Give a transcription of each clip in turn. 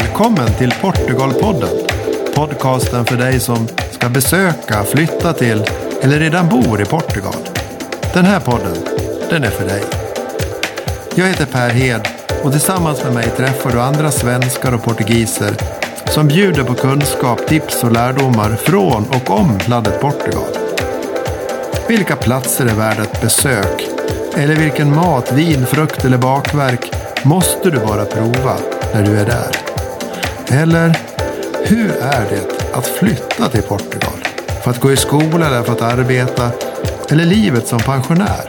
Välkommen till Portugalpodden. Podcasten för dig som ska besöka, flytta till eller redan bor i Portugal. Den här podden, den är för dig. Jag heter Per Hed och tillsammans med mig träffar du andra svenskar och portugiser som bjuder på kunskap, tips och lärdomar från och om landet Portugal. Vilka platser är värda ett besök? Eller vilken mat, vin, frukt eller bakverk måste du bara prova när du är där? Eller hur är det att flytta till Portugal? För att gå i skola eller för att arbeta? Eller livet som pensionär?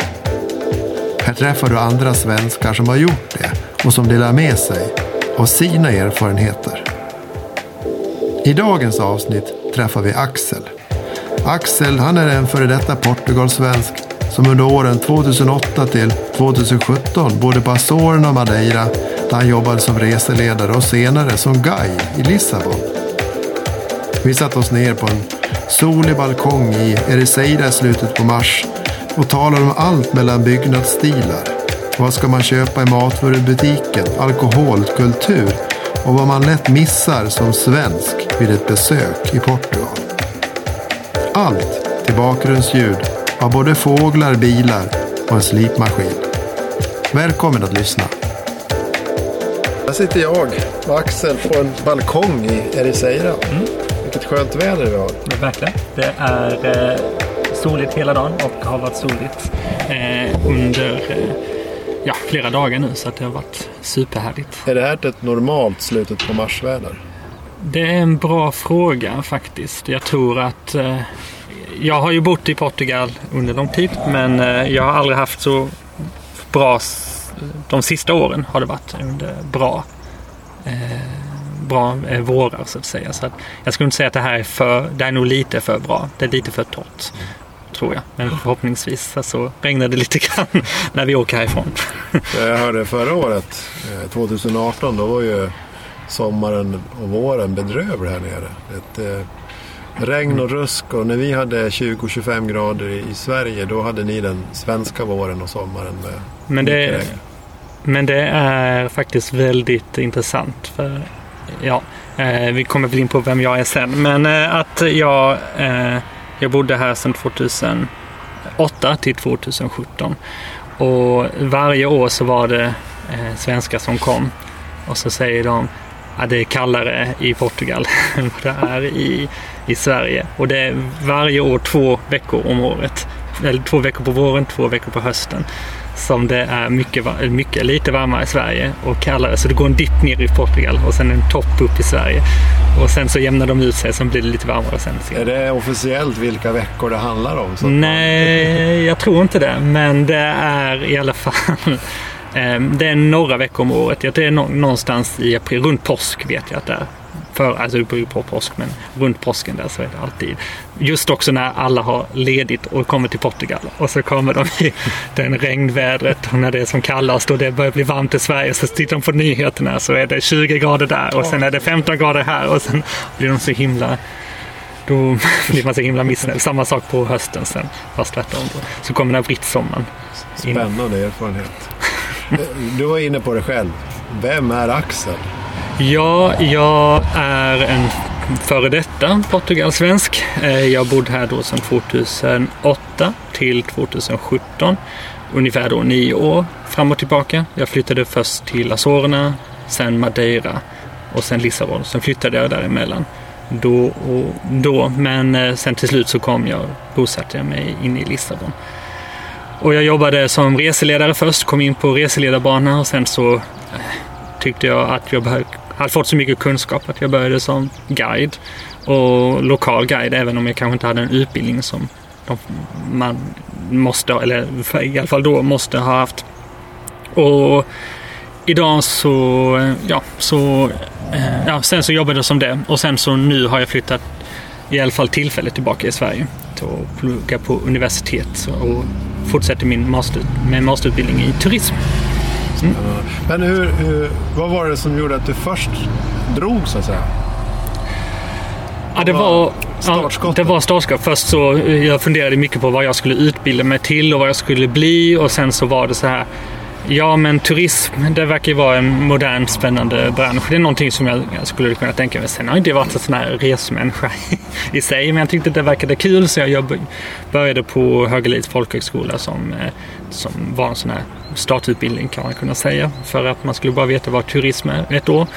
Här träffar du andra svenskar som har gjort det och som delar med sig av sina erfarenheter. I dagens avsnitt träffar vi Axel. Axel han är en före detta Portugalsvensk som under åren 2008 till 2017 bodde på Azorerna och Madeira där han jobbade som reseledare och senare som guide i Lissabon. Vi satte oss ner på en solig balkong i Ericeira i slutet på mars och talade om allt mellan byggnadsstilar. Vad ska man köpa i matvarubutiken, alkohol, kultur och vad man lätt missar som svensk vid ett besök i Portugal. Allt till bakgrundsljud av både fåglar, bilar och en slipmaskin. Välkommen att lyssna. Här sitter jag och Axel på en balkong i Ericeira. Mm. Vilket skönt väder vi har. Ja, verkligen. Det är eh, soligt hela dagen och har varit soligt eh, under eh, ja, flera dagar nu så att det har varit superhärligt. Är det här ett normalt slutet på marsväder? Det är en bra fråga faktiskt. Jag tror att eh, jag har ju bott i Portugal under lång tid men eh, jag har aldrig haft så bra de sista åren har det varit under bra eh, bra eh, vårar så att säga. Så att jag skulle inte säga att det här är för, det är nog lite för bra. Det är lite för torrt. Tror jag. Men förhoppningsvis så regnar det lite grann när vi åker härifrån. jag hörde förra året, 2018, då var ju sommaren och våren bedrövlig här nere. Ett, regn och rusk och när vi hade 20-25 grader i Sverige då hade ni den svenska våren och sommaren med men det, men det är faktiskt väldigt intressant. För, ja, eh, vi kommer väl in på vem jag är sen. Men eh, att jag, eh, jag bodde här sedan 2008 till 2017. Och varje år så var det eh, svenskar som kom. Och så säger de att det är kallare i Portugal än vad det är i, i Sverige. Och det är varje år två veckor om året. Eller två veckor på våren, två veckor på hösten som det är mycket, mycket, lite varmare i Sverige och kallare. Så det går en dipp ner i Portugal och sen en topp upp i Sverige. Och sen så jämnar de ut sig, så blir det lite varmare sen. Är det officiellt vilka veckor det handlar om? Nej, jag tror inte det. Men det är i alla fall ehm, det är några veckor om året. Det är någonstans i april, runt påsk vet jag att det är för, alltså det beror på påsk, men runt påsken där så är det alltid. Just också när alla har ledigt och kommer till Portugal och så kommer de i den regnvädret och när det är som kallast och det börjar bli varmt i Sverige så tittar de på nyheterna så är det 20 grader där och sen är det 15 grader här och sen blir de så himla då blir man så himla missnöjd. Samma sak på hösten sen, fast tvärtom. Så kommer den här brittsommaren. Spännande erfarenhet. Du var inne på det själv. Vem är Axel? Ja, jag är en före detta portugalsvensk. Eh, jag bodde här då sedan 2008 till 2017. Ungefär då nio år fram och tillbaka. Jag flyttade först till Azorerna, sen Madeira och sen Lissabon. Sen flyttade jag däremellan. Då och då, men eh, sen till slut så kom jag, bosatte jag mig inne i Lissabon. Och jag jobbade som reseledare först, kom in på reseledarbanan och sen så eh, tyckte jag att jag behövde hade fått så mycket kunskap att jag började som guide och lokal guide även om jag kanske inte hade en utbildning som man måste, eller i alla fall då måste ha haft. Och idag så, eh, ja, så, eh, ja, sen så jobbade jag som det och sen så nu har jag flyttat i alla fall tillfälligt tillbaka i Sverige och pluggar plugga på universitet och fortsätter min master, med masterutbildning i turism. Mm. Men hur, hur, vad var det som gjorde att du först drog så att säga? Ja, det var, ja, det var startskott. Först så jag funderade mycket på vad jag skulle utbilda mig till och vad jag skulle bli och sen så var det så här. Ja, men turism, det verkar ju vara en modern spännande bransch. Det är någonting som jag, jag skulle kunna tänka mig. Sen har jag inte varit en sån här resmänniska i sig, men jag tyckte det verkade kul så jag började på Högalids folkhögskola som, eh, som var en sån här startutbildning kan man kunna säga. För att man skulle bara veta vad turism är ett år.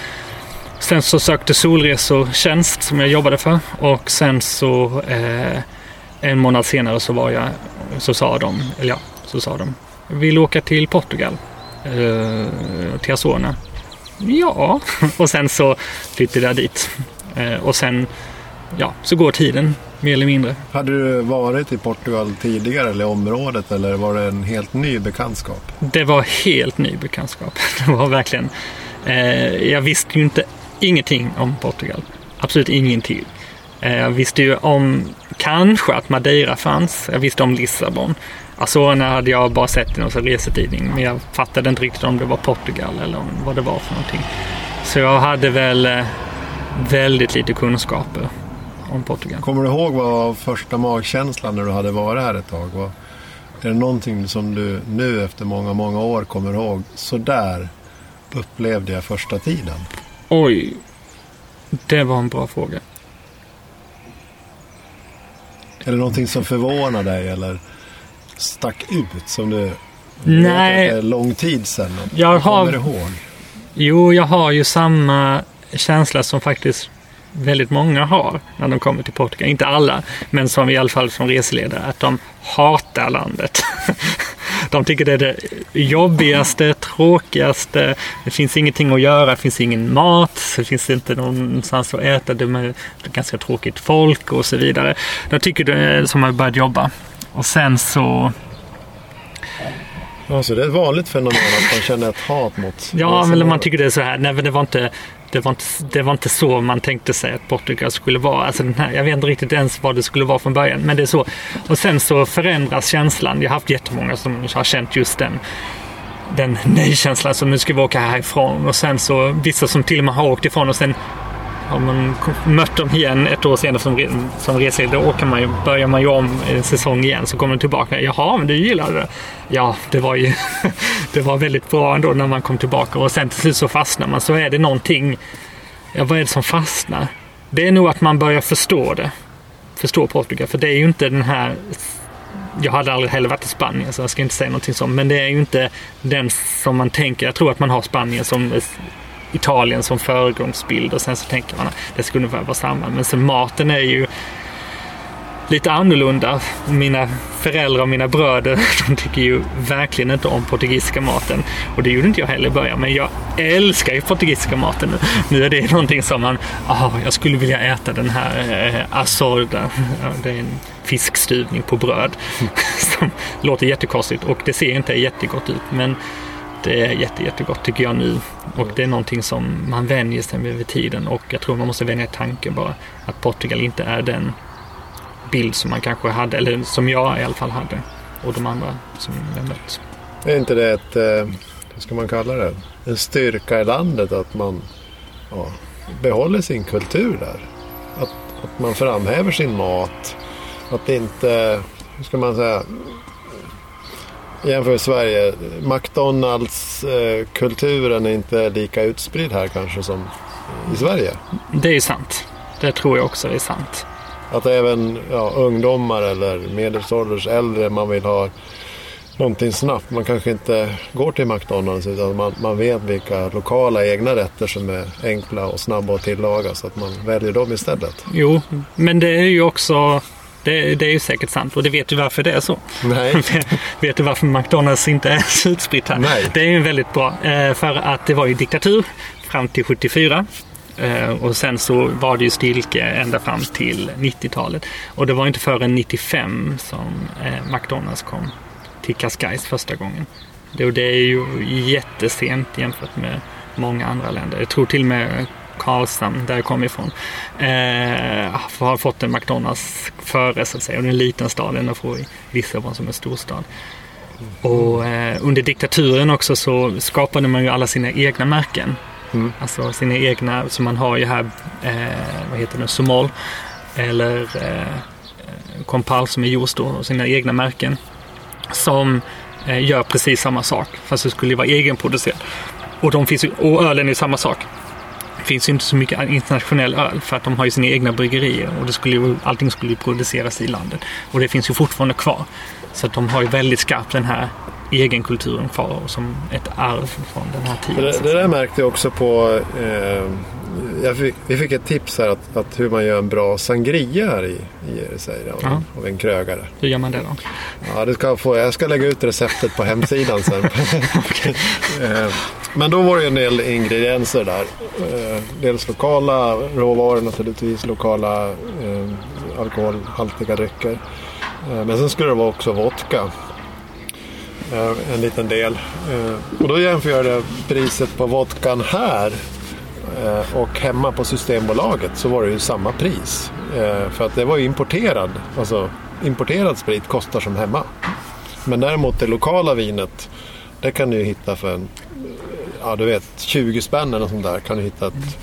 Sen så sökte Solresor tjänst som jag jobbade för och sen så eh, en månad senare så var jag, så sa de, eller ja, så sa de, vill åka till Portugal, eh, till Azorerna. Ja, och sen så flyttade jag dit. Eh, och sen, ja, så går tiden mer eller mindre. Hade du varit i Portugal tidigare eller området eller var det en helt ny bekantskap? Det var helt ny bekantskap. Det var verkligen, eh, jag visste ju inte ingenting om Portugal. Absolut ingenting. Eh, jag visste ju om kanske att Madeira fanns. Jag visste om Lissabon. Azorerna hade jag bara sett i någon resetidning, men jag fattade inte riktigt om det var Portugal eller om vad det var för någonting. Så jag hade väl eh, väldigt lite kunskaper om Portugal. Kommer du ihåg vad första magkänslan när du hade varit här ett tag? Var, är det någonting som du nu efter många, många år kommer ihåg? Så där upplevde jag första tiden. Oj, det var en bra fråga. Är det någonting som förvånar dig eller stack ut som du Nej. vet det är lång tid sedan? Jag har... Kommer ihåg? Jo, jag har ju samma känsla som faktiskt väldigt många har när de kommer till Portugal. Inte alla, men som i alla fall som reseledare, att de hatar landet. De tycker det är det jobbigaste, tråkigaste. Det finns ingenting att göra, det finns ingen mat, det finns inte någonstans att äta, det är ganska tråkigt folk och så vidare. De tycker det är som att börjat jobba. Och sen så Alltså det är ett vanligt fenomen att man känner ett hat mot Ja, men man tycker det är så här. Nej, det var inte det var, inte, det var inte så man tänkte sig att Portugal skulle vara. Alltså den här, jag vet inte riktigt ens vad det skulle vara från början, men det är så. Och sen så förändras känslan. Jag har haft jättemånga som har känt just den den nej-känslan som nu ska vi åka härifrån och sen så vissa som till och med har åkt ifrån och sen har man mött dem igen ett år senare som, som reseledare, då kan man ju, börjar man ju om en säsong igen. Så kommer de tillbaka. Jaha, men du gillade det? Ja, det var ju det var väldigt bra ändå när man kom tillbaka. Och sen till slut så fastnar man. Så är det någonting. Ja, vad är det som fastnar? Det är nog att man börjar förstå det. Förstå Portugal. För det är ju inte den här jag hade aldrig heller varit i Spanien så jag ska inte säga någonting sånt. Men det är ju inte den som man tänker. Jag tror att man har Spanien som Italien som föregångsbild och sen så tänker man att det skulle vara samma. Men sen maten är ju lite annorlunda. Mina föräldrar och mina bröder, de tycker ju verkligen inte om portugisiska maten. Och det gjorde inte jag heller i början, men jag älskar ju portugisiska maten nu. Nu är det någonting som man, ah, jag skulle vilja äta den här eh, asorda. Det är en fiskstuvning på bröd. Som låter jättekonstigt och det ser inte jättegott ut. Men det är jätte, jättegott tycker jag nu. Och det är någonting som man vänjer sig med över tiden och jag tror man måste vänja tanken bara. Att Portugal inte är den bild som man kanske hade, eller som jag i alla fall hade. Och de andra som jag mött. Är inte det ett, eh, hur ska man kalla det, en styrka i landet att man ja, behåller sin kultur där? Att, att man framhäver sin mat. Att det inte, hur ska man säga, jämför med Sverige. McDonalds-kulturen är inte lika utspridd här kanske som i Sverige. Det är sant. Det tror jag också är sant. Att även ja, ungdomar eller medelålders äldre, man vill ha någonting snabbt. Man kanske inte går till McDonalds utan man, man vet vilka lokala egna rätter som är enkla och snabba att tillaga så att man väljer dem istället. Jo, men det är ju också det, det, är ju säkert sant och det vet du varför det är så. Nej. vet du varför McDonalds inte är så utspritt här? Nej. Det är ju väldigt bra. Eh, för att det var ju diktatur fram till 74. Eh, och sen så var det ju stilke ända fram till 90-talet. Och det var inte förrän 95 som eh, McDonalds kom till Cascais första gången. Det, det är ju jättesent jämfört med många andra länder. Jag tror till och med Karlshamn, där jag kommer ifrån, eh, har fått en McDonalds före så att säga. Och det är en liten stad ända får Lissabon som en storstad. Och eh, under diktaturen också så skapade man ju alla sina egna märken. Mm. Alltså sina egna, som man har ju här, eh, vad heter det, Somol eller eh, Compal som är just då, sina egna märken. Som eh, gör precis samma sak. Fast det skulle vara egenproducerat. Och, de finns ju, och ölen är samma sak. Det finns ju inte så mycket internationell öl för att de har ju sina egna bryggerier och det skulle ju, allting skulle ju produceras i landet. Och det finns ju fortfarande kvar. Så att de har ju väldigt skarpt den här egenkulturen kvar som ett arv från den här tiden. Det, det där märkte jag också på eh, fick, vi fick ett tips här att, att, hur man gör en bra sangria här i, i Ericeira av, av en krögare. Hur gör man det då? Ja, du ska få, jag ska lägga ut receptet på hemsidan sen. Eh, men då var det en del ingredienser där. Eh, dels lokala råvaror naturligtvis, lokala eh, alkoholhaltiga drycker. Eh, men sen skulle det vara också vodka. En liten del. Och då jämför jag priset på vodkan här och hemma på Systembolaget så var det ju samma pris. Eh, för att det var ju importerad. Alltså importerad sprit kostar som hemma. Men däremot det lokala vinet. Det kan du ju hitta för en, ja du vet 20 spänn eller sånt där. Kan du hitta ett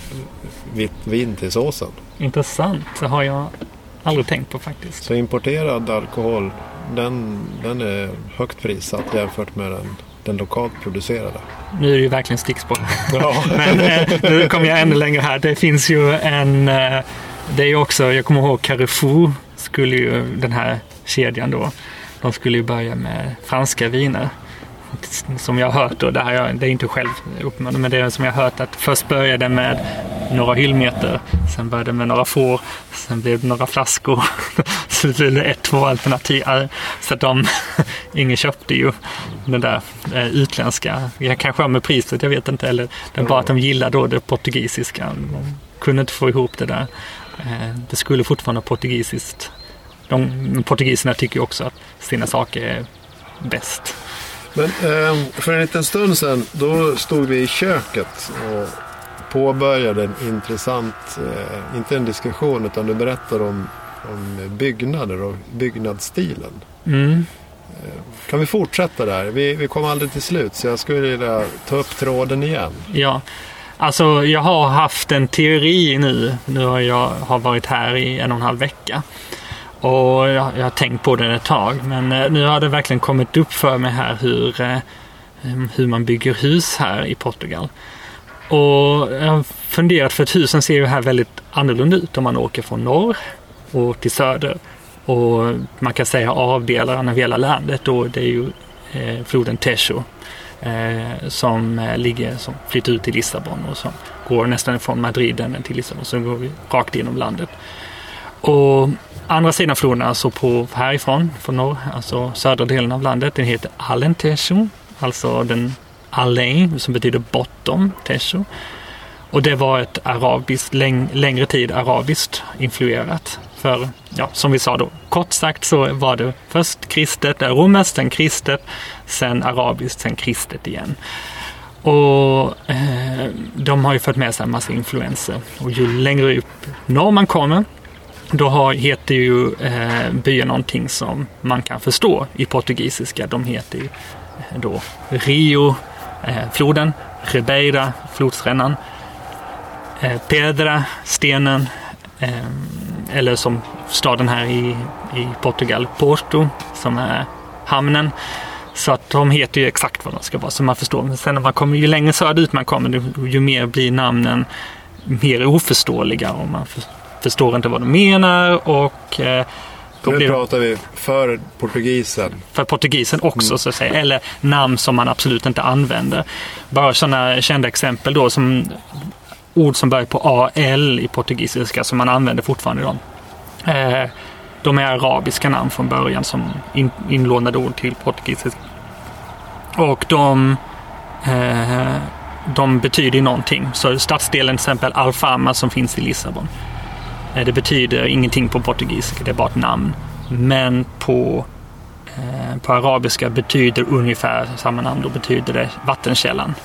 vitt vin till såsen. Intressant. Det har jag aldrig tänkt på faktiskt. Så importerad alkohol den, den är högt prissatt jämfört med den den lokalt producerade. Nu är det ju verkligen stickspår. Ja. Men eh, nu kommer jag ännu längre här. Det finns ju en... Eh, det är ju också, jag kommer ihåg Carrefour skulle ju, den här kedjan då, de skulle ju börja med franska viner. Som jag har hört, och det, här, det är inte själv uppmanad, men det är som jag har hört att först började med några hyllmeter, sen började det med några får, sen blev det några flaskor, så blev det ett, två alternativ. Äh, så de, ingen köpte ju den där äh, utländska, jag kanske har med priset, jag vet inte, eller det bara att de gillade då det portugisiska. De kunde inte få ihop det där. Äh, det skulle fortfarande vara portugisiskt. De, portugiserna tycker ju också att sina saker är bäst. Men ehm, för en liten stund sedan, då stod vi i köket och påbörjade en intressant, eh, inte en diskussion, utan du berättar om, om byggnader och byggnadsstilen. Mm. Kan vi fortsätta där? Vi, vi kom aldrig till slut så jag skulle vilja ta upp tråden igen. Ja, alltså jag har haft en teori nu. Nu har jag har varit här i en och en halv vecka. Och jag, jag har tänkt på det ett tag. Men eh, nu har det verkligen kommit upp för mig här hur, eh, hur man bygger hus här i Portugal. Och jag har funderat för att husen ser ju här väldigt annorlunda ut om man åker från norr och till söder. Och man kan säga avdelaren av hela landet och det är ju eh, floden Tesho eh, som eh, ligger, som flyttar ut till Lissabon och som går nästan från Madrid till Lissabon, så går vi rakt genom landet. Och andra sidan floden, alltså på, härifrån, från norr, alltså södra delen av landet, den heter Alentejo, alltså den Alain, som betyder 'bottom', Tejo. Och det var ett arabiskt, läng längre tid arabiskt influerat. För, ja, som vi sa då, kort sagt så var det först kristet, romerskt, sen kristet, sen arabiskt, sen kristet igen. Och eh, de har ju fått med sig en massa influenser. Och ju längre upp norr man kommer, då har, heter ju eh, byen någonting som man kan förstå i portugisiska. De heter ju eh, då Rio, Eh, floden, Ribeira, flodsrännan, eh, Pedra, stenen, eh, eller som staden här i, i Portugal, Porto, som är hamnen. Så att de heter ju exakt vad de ska vara, så man förstår. Men sen när man kommer, ju längre söderut man kommer, ju mer blir namnen mer oförståeliga och man förstår inte vad de menar och eh, då nu pratar vi för portugisen. För portugisen också mm. så att säga. Eller namn som man absolut inte använder. Bara sådana kända exempel då som ord som börjar på AL i portugisiska som man använder fortfarande idag. Eh, de är arabiska namn från början som in, inlånade ord till portugisiska. Och de, eh, de betyder någonting. Så stadsdelen till exempel Alfama som finns i Lissabon. Eh, det betyder ingenting på portugisiska, det är bara ett namn. Men på, eh, på arabiska betyder ungefär samma namn. Då betyder det vattenkällan.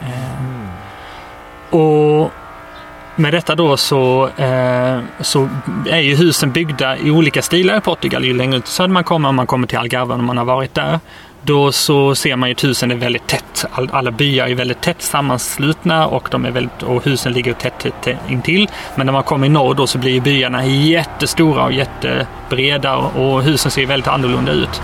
Mm. Och med detta då så, eh, så är ju husen byggda i olika stilar i Portugal. Ju längre ut söder man kommer, om man kommer till Algarve om man har varit där, då så ser man ju att husen är väldigt tätt. All, alla byar är väldigt tätt sammanslutna och, de är väldigt, och husen ligger tätt, tätt intill. Men när man kommer i norr då så blir byarna jättestora och jättebreda och husen ser väldigt annorlunda ut.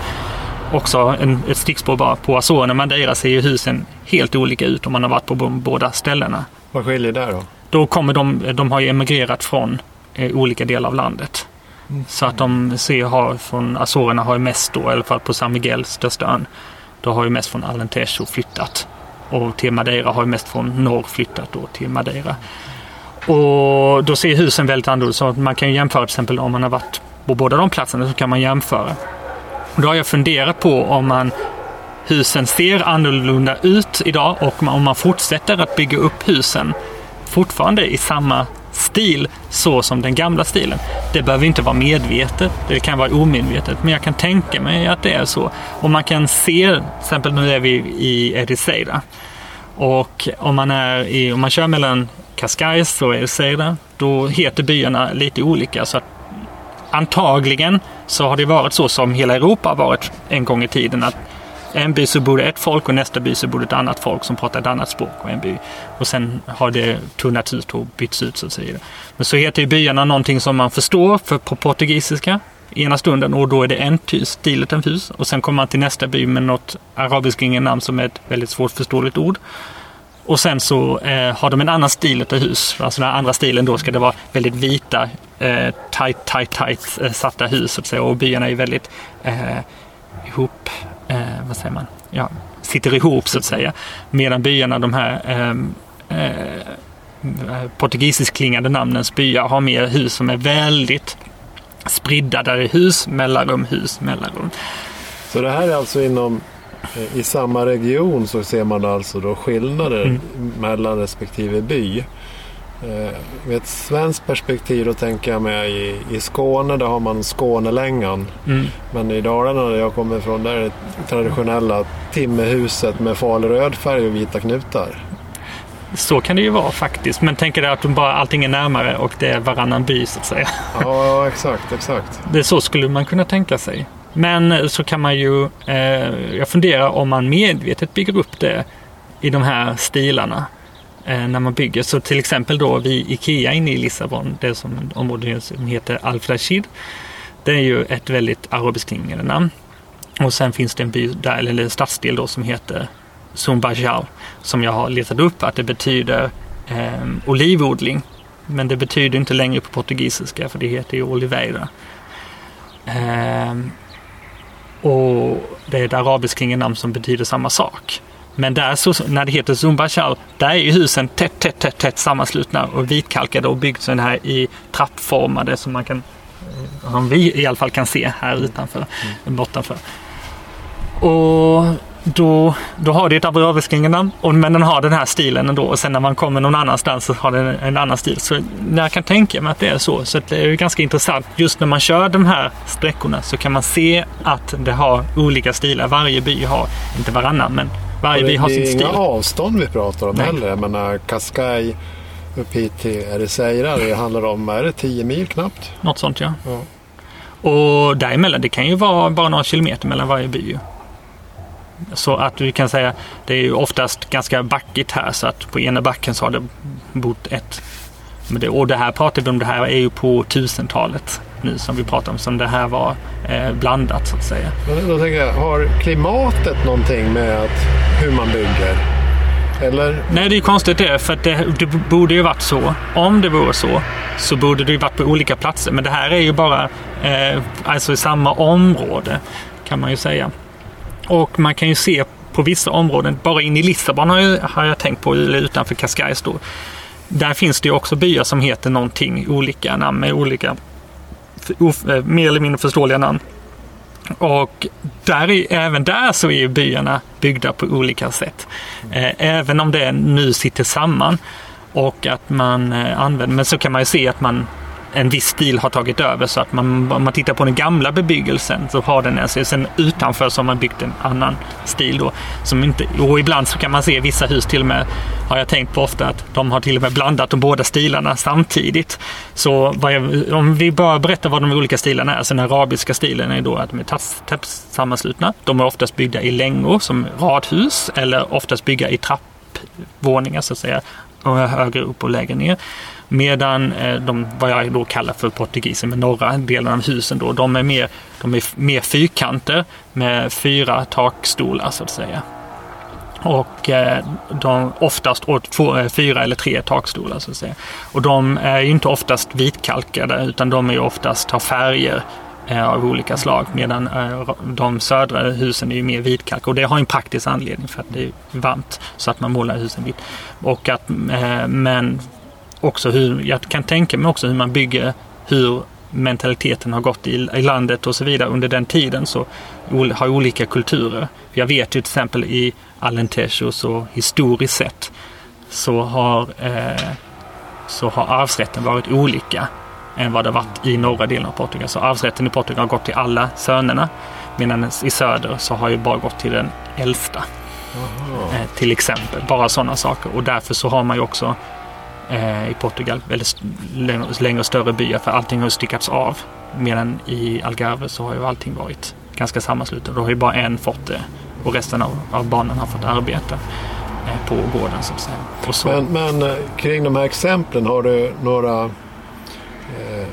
också en, ett stickspår bara. På Azorerna och Madeira ser ju husen helt olika ut om man har varit på båda ställena. Vad skiljer där då? Då kommer de, de har ju emigrerat från eh, olika delar av landet. Så att de ser, har, från Azorerna har ju mest då, i alla fall på San Miguel, största ön, då har ju mest från Alentejo flyttat. Och till Madeira har ju mest från norr flyttat då till Madeira. Och då ser husen väldigt annorlunda så man kan jämföra till exempel om man har varit på båda de platserna så kan man jämföra. Och Då har jag funderat på om man husen ser annorlunda ut idag och om man fortsätter att bygga upp husen fortfarande i samma stil så som den gamla stilen. Det behöver inte vara medvetet, det kan vara omedvetet, men jag kan tänka mig att det är så. Och man kan se, till exempel nu är vi i Ericeira. Och om man, är i, om man kör mellan Cascais och Ericeira, då heter byarna lite olika. Så att antagligen så har det varit så som hela Europa har varit en gång i tiden. att en by så bor det ett folk och nästa by så bor det ett annat folk som pratar ett annat språk. Och, en by. och sen har det tunnats ut och bytts ut så att säga. Men så heter ju byarna någonting som man förstår för på portugisiska ena stunden och då är det en stil en hus. Och sen kommer man till nästa by med något arabiskt ingen namn som är ett väldigt svårförståeligt ord. Och sen så eh, har de en annan stil av hus. Alltså den andra stilen då ska det vara väldigt vita, eh, tight, tight, tight eh, satta hus så att säga. Och byarna är väldigt eh, ihop, eh, vad säger man, ja, sitter ihop så att säga. Medan byarna, de här eh, eh, portugisisk klingande namnens byar har mer hus som är väldigt spridda. Där det är hus, mellanrum, hus, mellanrum. Så det här är alltså inom Eh, I samma region så ser man alltså då skillnader mm. mellan respektive by. Eh, I ett svenskt perspektiv då tänker jag mig i, i Skåne, där har man Skånelängan. Mm. Men i Dalarna där jag kommer ifrån, där är det traditionella timmerhuset med falröd färg och vita knutar. Så kan det ju vara faktiskt. Men tänker dig att bara allting är närmare och det är varannan by så att säga. Ja, exakt, exakt. Det är så skulle man kunna tänka sig. Men så kan man ju, eh, jag funderar om man medvetet bygger upp det i de här stilarna eh, Eh, när man bygger. Så till exempel då vid Ikea inne i Lissabon, det som området som heter Al-Flashid. Det är ju ett väldigt arabiskt klingande namn. Och sen finns det en by där, eller en stadsdel då som heter Zumbajal som jag har letat upp att det betyder eh, olivodling. Men det betyder inte längre på portugisiska för det heter ju Oliveira. Eh, och det är ett arabiskt klingande namn som betyder samma sak. Men där så, när det heter Zumbachal, där är ju husen tätt, tätt, tätt, tätt sammanslutna och vitkalkade och byggt så här i trappformade som man kan, som vi i alla fall kan se här utanför, mm. bortanför. Och då, då har det ett abrovisklingenamn, men den har den här stilen ändå. Och sen när man kommer någon annanstans så har den en annan stil. Så jag kan tänka mig att det är så. Så det är ganska intressant. Just när man kör de här sträckorna så kan man se att det har olika stilar. Varje by har, inte varannan, men varje by har sin stil. Det är inga avstånd vi pratar om Nej. heller. Jag menar Cascais upp hit till Ericeira, det handlar om, är det 10 mil knappt? Något sånt ja. ja. Och däremellan, det kan ju vara bara några kilometer mellan varje by. Så att vi kan säga, det är ju oftast ganska backigt här så att på ena backen så har det bott ett. Och det här pratar vi om, det här är ju på 1000-talet nu som vi pratar om, som det här var eh, blandat så att säga. Då tänker jag, har klimatet någonting med att, hur man bygger? Eller? Nej, det är konstigt det, för det, det borde ju varit så. Om det vore så, så borde det ju varit på olika platser. Men det här är ju bara eh, alltså i samma område, kan man ju säga. Och man kan ju se på vissa områden, bara in i Lissabon har jag, har jag tänkt på, eller utanför Cascais då. Där finns det ju också byar som heter någonting olika namn med olika Eh, mer eller mindre förståeliga namn. Och där är, även där så är byarna byggda på olika sätt. Eh, även om det nu sitter samman och att man eh, använder, men så kan man ju se att man en viss stil har tagit över. Så att man, om man tittar på den gamla bebyggelsen så har den en Sen utanför så har man byggt en annan stil då. Som inte, och ibland så kan man se vissa hus till och med, har jag tänkt på ofta, att de har till och med blandat de båda stilarna samtidigt. Så jag, om vi bara berättar vad de olika stilarna är. Så den arabiska stilen är då att de är taps, sammanslutna. De är oftast byggda i längor som radhus eller oftast byggda i trappvåningar så att säga och högre upp och lägre ner. Medan eh, de, vad jag då kallar för portugiser, med norra delen av husen då, de är mer, de är mer fyrkanter med fyra takstolar så att säga. Och eh, de oftast två, eh, fyra eller tre takstolar så att säga. Och de är ju inte oftast vitkalkade utan de är ju oftast har färger av olika slag medan de södra husen är ju mer vitkalkade och det har en praktisk anledning för att det är varmt så att man målar husen vitt. Och att, men också hur, jag kan tänka mig också hur man bygger, hur mentaliteten har gått i, i landet och så vidare under den tiden så har olika kulturer. Jag vet ju till exempel i Alentejo så historiskt sett så har, eh, så har arvsrätten varit olika än vad det varit i norra delen av Portugal. Så arvsrätten i Portugal har gått till alla sönerna medan i söder så har ju bara gått till den äldsta. Eh, till exempel, bara sådana saker. Och därför så har man ju också eh, i Portugal väldigt längre och större byar för allting har styckats av. Medan i Algarve så har ju allting varit ganska sammanslutet. Då har ju bara en fått det och resten av, av barnen har fått arbeta eh, på gården så att säga. Så... Men, men, eh, kring de här exemplen, har du några eh,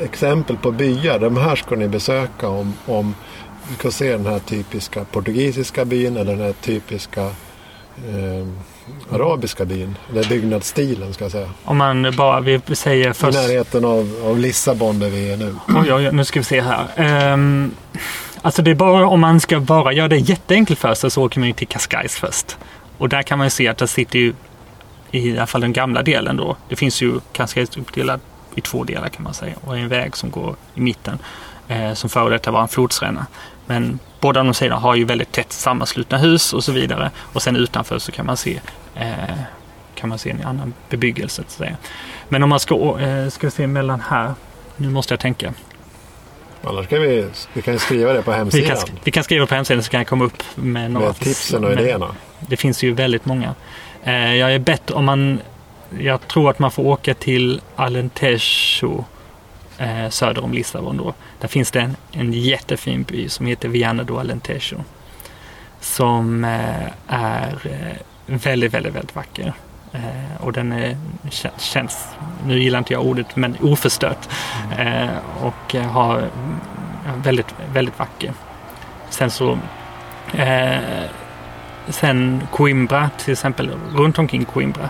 exempel på byar? De här ska ni besöka om, om vi kan se den här typiska portugisiska byn eller den här typiska eh, arabiska byn. Eller byggnadsstilen ska jag säga. Om man bara vi säger först... I närheten av, av Lissabon där vi är nu. Oj, oj, nu ska vi se här. Um, alltså det är bara om man ska bara göra det jätteenkelt för sig så åker man ju till Cascais först. Och där kan man ju se att det sitter ju i alla fall den gamla delen då. Det finns ju Cascais uppdelat i två delar kan man säga och en väg som går i mitten eh, som före detta var en flodsränna. Men båda de sidorna har ju väldigt tätt sammanslutna hus och så vidare. Och sen utanför så kan man se, eh, kan man se en annan bebyggelse. Så att säga. Men om man ska, eh, ska se mellan här, nu måste jag tänka. Annars kan vi, vi kan skriva det på hemsidan. Vi kan, vi kan skriva på hemsidan så kan jag komma upp med några med tipsen och idéerna. Det finns ju väldigt många. Eh, jag är bättre om man, jag tror att man får åka till Alentejo eh, söder om Lissabon då. Där finns det en, en jättefin by som heter Viana do Alentejo. Som eh, är eh, väldigt, väldigt, väldigt vacker. Eh, och den är, känns, nu gillar inte jag ordet, men oförstört. Mm. Eh, och har väldigt, väldigt vacker. Sen så eh, Sen Coimbra till exempel, runt omkring Coimbra,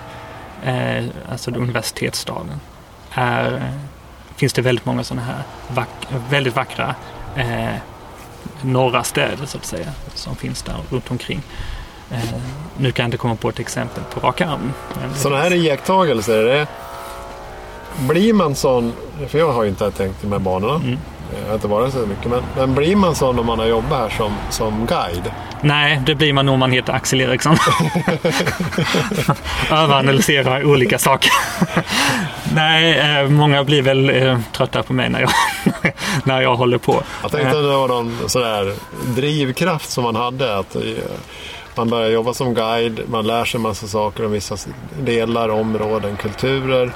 eh, alltså universitetsstaden, är finns det väldigt många sådana här vack väldigt vackra eh, norra städer så att säga som finns där runt omkring. Eh, nu kan jag inte komma på ett exempel på rak arm. Sådana här iakttagelser, det, blir man sån, för jag har ju inte tänkt de här banorna. Mm. Jag har inte varit så mycket. Men, men blir man sån om man har jobbat här som, som guide? Nej, det blir man nog om man heter Axel Eriksson. Överanalyserar olika saker. Nej, eh, många blir väl eh, trötta på mig när jag, när jag håller på. Jag tänkte att det var någon sådär drivkraft som man hade. Att man börjar jobba som guide, man lär sig massa saker om vissa delar, områden, kulturer.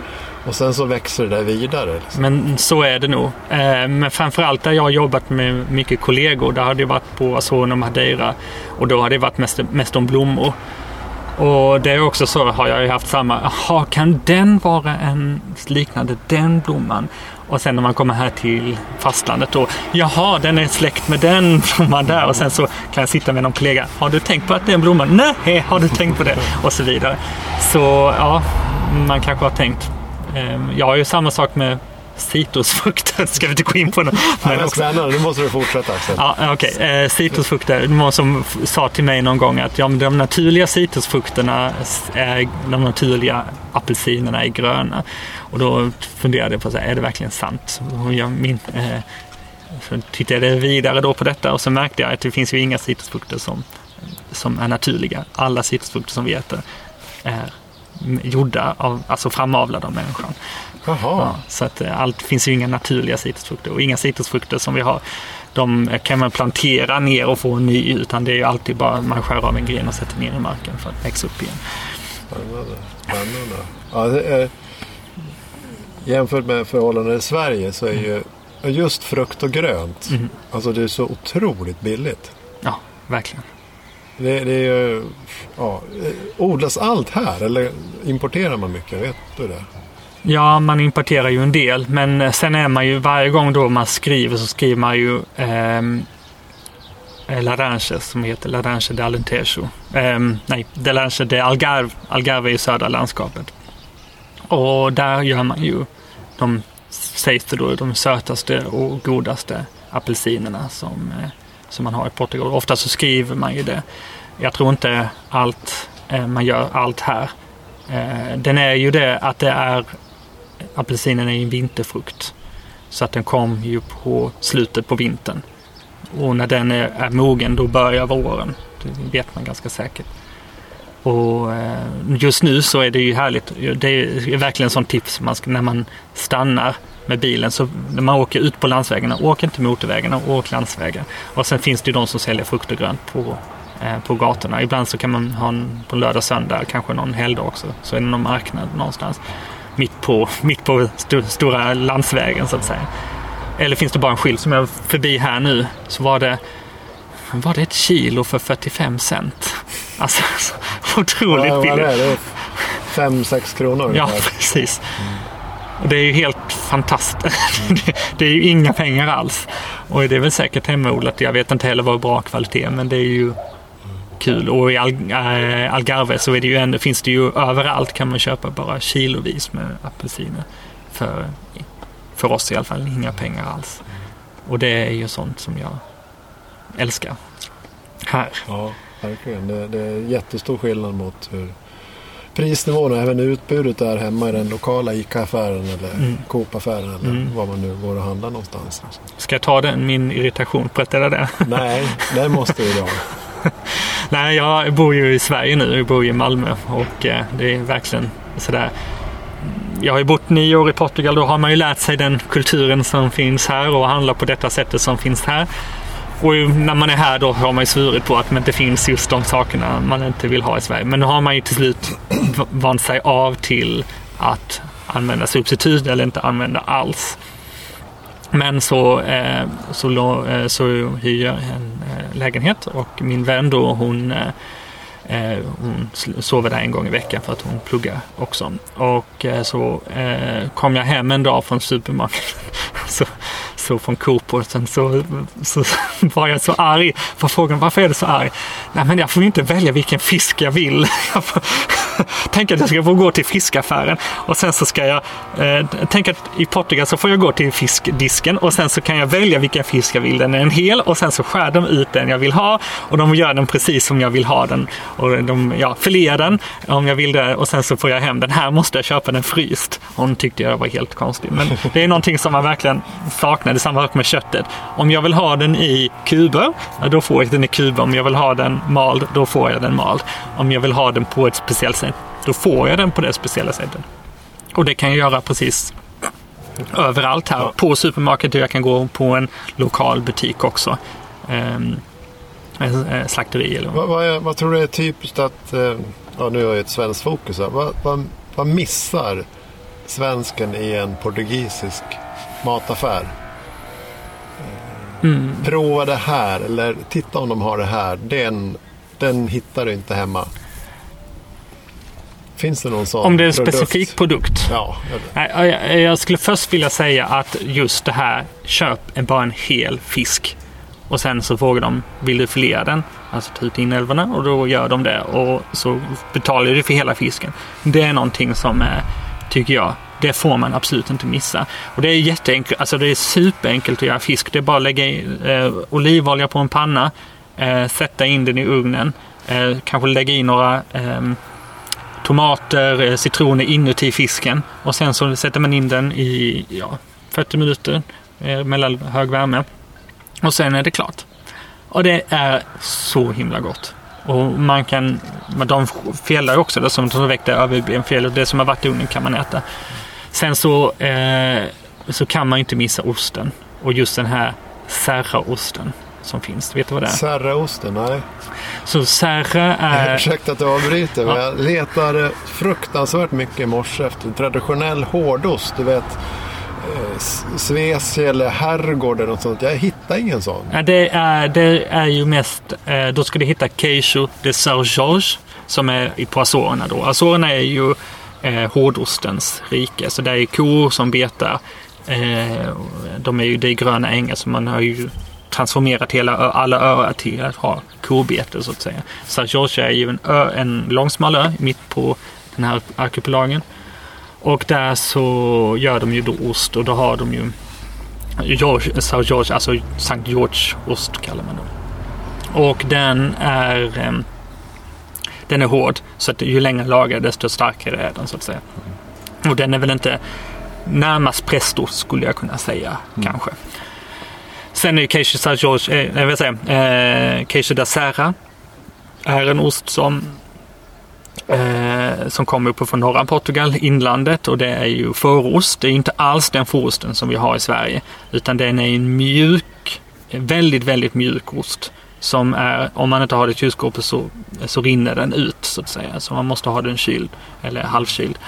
Och sen så växer det där vidare. Liksom. Men så är det nog. Eh, men framförallt där jag har jobbat med mycket kollegor, där har det varit på Azorn och Madeira. Och då har det varit mest, mest om blommor. Och det är också så, har jag ju haft samma, jaha, kan den vara en liknande den blomman? Och sen när man kommer här till fastlandet då, jaha, den är släkt med den blomman där. Och sen så kan jag sitta med någon kollega, har du tänkt på att det är en blomma? Nej, har du tänkt på det? Och så vidare. Så ja, man kanske har tänkt. Ehm, jag har ju samma sak med citrusfrukter ska vi inte gå in på nu. Men ja, spännande, nu måste du fortsätta Axel. Ja, okay. eh, citrusfrukter, någon som sa till mig någon gång att ja, men de naturliga citrusfrukterna, är, de naturliga apelsinerna är gröna. Och då funderade jag på, så här, är det verkligen sant? Jag, min, eh, så tittade jag vidare då på detta och så märkte jag att det finns ju inga citrusfrukter som, som är naturliga. Alla citrusfrukter som vi äter är gjorda av, alltså framavlade av människan. Ja, så att eh, allt finns ju inga naturliga citrusfrukter och inga citrusfrukter som vi har de kan man plantera ner och få en ny utan det är ju alltid bara man skär av en gren och sätter ner i marken för att växa upp igen. Spännande. Spännande. Ja, det är, jämfört med förhållanden i Sverige så är ju just frukt och grönt, mm. alltså det är så otroligt billigt. Ja, verkligen. Det, det är ju, ja, odlas allt här eller importerar man mycket? Vet du det? Ja, man importerar ju en del, men eh, sen är man ju varje gång då man skriver så skriver man ju ehm, eh, Laranche som heter Laranche de Alentejo. Eh, nej, Delange de Algarve. Algarve är ju södra landskapet. Och där gör man ju de, sägs det då, de sötaste och godaste apelsinerna som, eh, som man har i Portugal. Ofta så skriver man ju det. Jag tror inte allt eh, man gör allt här. Eh, den är ju det att det är apelsinen är en vinterfrukt. Så att den kom ju på slutet på vintern. Och när den är, är mogen då börjar våren. Det vet man ganska säkert. Och eh, just nu så är det ju härligt. Det är verkligen sånt tips man ska, när man stannar med bilen. Så när man åker ut på landsvägarna, åk inte motorvägarna, åk landsvägen. Och sen finns det ju de som säljer frukt och grönt på, eh, på gatorna. Ibland så kan man ha en på lördag, söndag, kanske någon helgdag också. Så är det någon marknad någonstans. Mitt på, mitt på st stora landsvägen så att säga. Eller finns det bara en skylt som jag är förbi här nu så var det var det ett kilo för 45 cent. Alltså otroligt ja, billigt. Är det? 5-6 kronor Ja, precis. Mm. Och det är ju helt fantastiskt. Mm. det är ju inga pengar alls. Och det är väl säkert hemodlat. Jag vet inte heller vad bra kvalitet men det är ju kul. Och i Al äh, Algarve så det ändå, finns det ju överallt kan man köpa bara kilovis med apelsiner. För, för oss i alla fall, inga pengar alls. Och det är ju sånt som jag älskar här. Ja, verkligen. Det, det är jättestor skillnad mot hur prisnivån och även utbudet är hemma i den lokala ICA-affären eller mm. Coop-affären eller mm. var man nu går och handlar någonstans. Ska jag ta den, min irritation på det där? Nej, det måste du ha. Nej, jag bor ju i Sverige nu. Jag bor i Malmö och eh, det är verkligen sådär. Jag har ju bott nio år i Portugal. Då har man ju lärt sig den kulturen som finns här och handla på detta sättet som finns här. Och när man är här då har man ju svurit på att det inte finns just de sakerna man inte vill ha i Sverige. Men nu har man ju till slut vant sig av till att använda substitut eller inte använda alls. Men så, eh, så, eh, så hyr jag en eh, lägenhet och min vän då hon eh Eh, hon sover där en gång i veckan för att hon pluggar också. Och eh, så eh, kom jag hem en dag från Supermarknaden. så, så från Coop och sen så, så var jag så arg. För frågan varför är du så arg? Nej men jag får ju inte välja vilken fisk jag vill. Jag får, tänk att jag ska få gå till fiskaffären och sen så ska jag, eh, tänk att i Portugal så får jag gå till fiskdisken och sen så kan jag välja vilken fisk jag vill. Den är en hel och sen så skär de ut den jag vill ha och de gör den precis som jag vill ha den. Och de ja, filear den om jag vill det och sen så får jag hem den. Här måste jag köpa den fryst. Hon tyckte jag var helt konstig. Men det är någonting som man verkligen saknar. Det samma sak med köttet. Om jag vill ha den i kuber, då får jag den i kuber. Om jag vill ha den mald, då får jag den mald. Om jag vill ha den på ett speciellt sätt, då får jag den på det speciella sättet. Och det kan jag göra precis överallt här. På supermarket och jag kan gå på en lokal butik också. Um, slakteri eller vad. Vad, är, vad, tror du är typiskt att, eh, ja nu har jag ett svenskt fokus här. Vad, vad, vad missar svensken i en portugisisk mataffär? Mm. Prova det här eller titta om de har det här. Den, den hittar du inte hemma. Finns det någon sån Om det är en produkt? specifik produkt? Ja. Jag skulle först vilja säga att just det här, köp bara en hel fisk. Och sen så frågar de, vill du filea den? Alltså typ ta ut inälvorna och då gör de det och så betalar du för hela fisken. Det är någonting som eh, tycker jag, det får man absolut inte missa. Och det är jätteenkelt, alltså det är superenkelt att göra fisk. Det är bara att lägga i, eh, olivolja på en panna, eh, sätta in den i ugnen, eh, kanske lägga i några ehm, tomater, eh, citroner inuti fisken och sen så sätter man in den i ja, 40 minuter eh, mellan hög värme. Och sen är det klart. Och det är så himla gott. Och man kan, de felar också, det som de väckte överbenfel det som har varit i ugnen kan man äta. Sen så, eh, så kan man inte missa osten. Och just den här serraosten som finns. Vet du vad det är? Serraosten, nej. Så serra är... Ursäkta att jag avbryter, ja. jag letade fruktansvärt mycket i morse efter traditionell hårdost. Du vet, Eh, Svesi eller Herrgård eller något sånt. Jag hittar ingen sån. Ja, det, är, det är ju mest, eh, då ska du hitta Queijo de Sergeorge som är på Azorerna då. Azorerna är ju eh, hårdostens rike, så det är kor som betar. Eh, de är ju, det är gröna ängar så man har ju transformerat hela, alla öar till att ha kobete så att säga. Sergeorge är ju en, ö, en långsmal ö mitt på den här arkipelagen. Och där så gör de ju då ost och då har de ju George, Sir George, alltså Sankt George-ost kallar man det. Och den är um, den är hård så att ju längre lagar desto starkare är den så att säga. Och den är väl inte närmast prästost skulle jag kunna säga mm. kanske. Sen är ju Queijo Sir George, eh, jag vill säga, eh, Queijo da Serra är en ost som eh, som kommer uppifrån norra Portugal, inlandet och det är ju fårost. Det är inte alls den fårosten som vi har i Sverige utan den är en mjuk, väldigt, väldigt mjuk ost som är, om man inte har det i kylskåpet så, så rinner den ut så att säga. Så man måste ha den kyld eller halvkyld.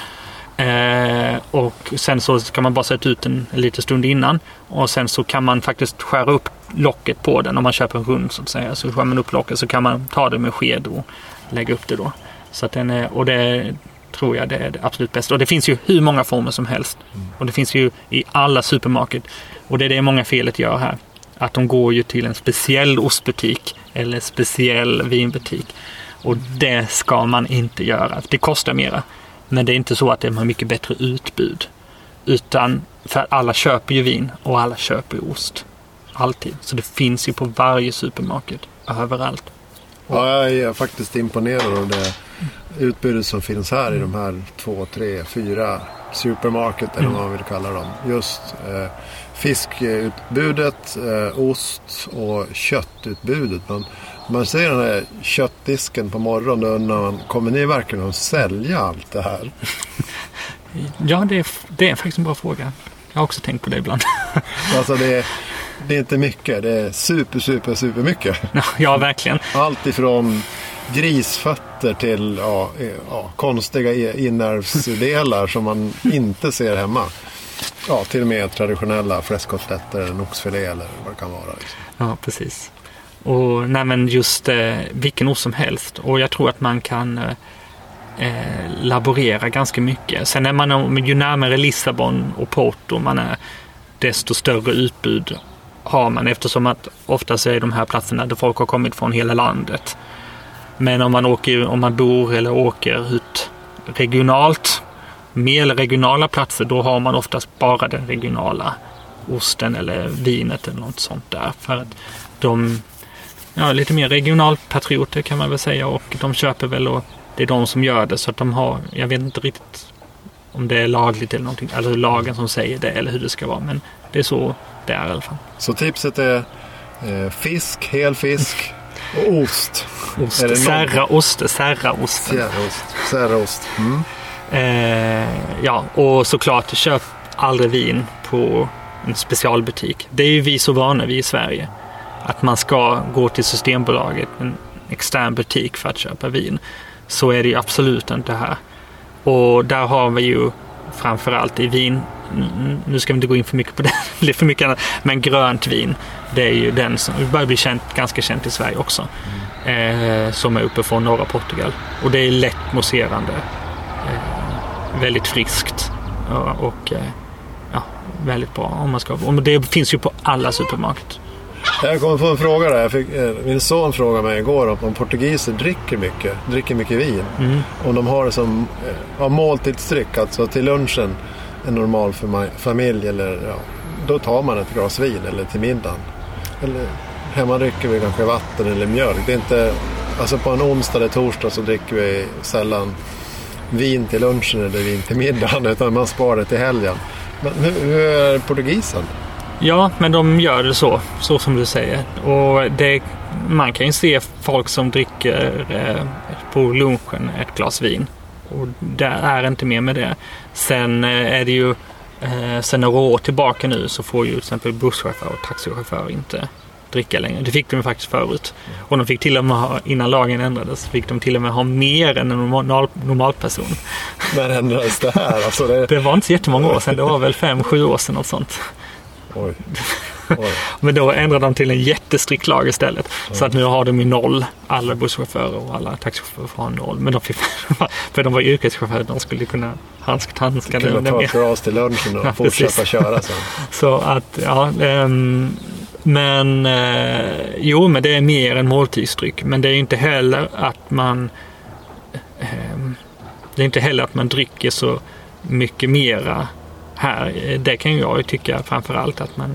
Eh, och sen så kan man bara sätta ut den en liten stund innan och sen så kan man faktiskt skära upp locket på den om man köper en rund så att säga. Så skär man upp locket så kan man ta det med sked och lägga upp det då. Så att den är, och det tror jag det är det absolut bästa. Och det finns ju hur många former som helst. Mm. Och det finns ju i alla supermarket. Och det är det många felet gör här. Att de går ju till en speciell ostbutik eller speciell vinbutik. Och det ska man inte göra. Det kostar mera. Men det är inte så att de har mycket bättre utbud. Utan för alla köper ju vin och alla köper ost. Alltid. Så det finns ju på varje supermarket. Överallt. Ja, jag är faktiskt imponerad av det utbudet som finns här i de här två, tre, fyra supermarket eller vad man vill kalla dem. Just eh, fiskutbudet, eh, ost och köttutbudet. Man, man ser den här köttdisken på morgonen undrar man, kommer ni verkligen att sälja allt det här? Ja, det är, det är faktiskt en bra fråga. Jag har också tänkt på det ibland. alltså det det är inte mycket, det är super, super, super mycket. Ja, verkligen. Allt ifrån grisfötter till ja, ja, konstiga innervsdelar som man inte ser hemma. Ja, till och med traditionella fläskkotletter eller en oxfilé eller vad det kan vara. Liksom. Ja, precis. Och nej, men just eh, vilken ost som helst. Och jag tror att man kan eh, eh laborera ganska mycket. Sen är man, ju närmare Lissabon och Porto man är, desto större utbud har man eftersom att oftast är de här platserna där folk har kommit från hela landet. Men om man, åker, om man bor eller åker ut regionalt, mer regionala platser, då har man oftast bara den regionala osten eller vinet eller något sånt där. För att de ja, lite mer regionalpatrioter kan man väl säga och de köper väl och det är de som gör det så att de har, jag vet inte riktigt om det är lagligt eller någonting, eller lagen som säger det eller hur det ska vara men det är så det är i alla fall. Så tipset är eh, fisk, hel fisk och ost. Ost. Särraost. Särraost. Mm. Eh, ja, och såklart köp aldrig vin på en specialbutik. Det är ju vi så vana vid i Sverige. Att man ska gå till Systembolaget, en extern butik för att köpa vin. Så är det ju absolut inte här. Och där har vi ju framförallt i vin, nu ska vi inte gå in för mycket på det, för mycket annat, men grönt vin. Det är ju den som börjar bli känt, ganska känt i Sverige också. Mm. Eh, som är uppe från norra Portugal. Och det är lätt mousserande. Eh, väldigt friskt. Och, och eh, ja, väldigt bra om man ska. Och det finns ju på alla supermarkeder. Jag kommer få en fråga där. Fick, eh, min son frågade mig igår om, om portugiser dricker mycket, dricker mycket vin. Mm. Om de har det som eh, ja, måltidsdryck, alltså till lunchen, en normal familj, eller, ja, då tar man ett glas vin eller till middagen. Eller, hemma dricker vi kanske vatten eller mjölk. Det är inte, alltså på en onsdag eller torsdag så dricker vi sällan vin till lunchen eller vin till middagen utan man sparar det till helgen. Men hur, hur är portugisen? Ja, men de gör det så, så som du säger. Och det, man kan ju se folk som dricker eh, på lunchen ett glas vin. Och det är inte mer med det. Sen eh, är det ju, eh, sen några år tillbaka nu så får ju till exempel busschaufförer och taxichaufförer inte dricka längre. Det fick de ju faktiskt förut. Och de fick till och med ha, innan lagen ändrades, fick de till och med ha mer än en normal, normalperson. När ändrades det här? Alltså det... Det var inte så jättemånga år sedan, det var väl fem, sju år sedan något sånt. Oj. Men då ändrade de till en jättestrikt lag istället. Mm. Så att nu har de ju noll. Alla busschaufförer och alla taxichaufförer får ha noll. Men de fick, för de var yrkeschaufförer, de skulle kunna det. Kunna ta ett glas till lunchen och ja, fortsätta köra sen. Så att, ja. Um, men eh, jo, men det är mer än måltidsdryck. Men det är inte heller att man eh, det är inte heller att man dricker så mycket mera här. Det kan jag ju tycka framför allt att man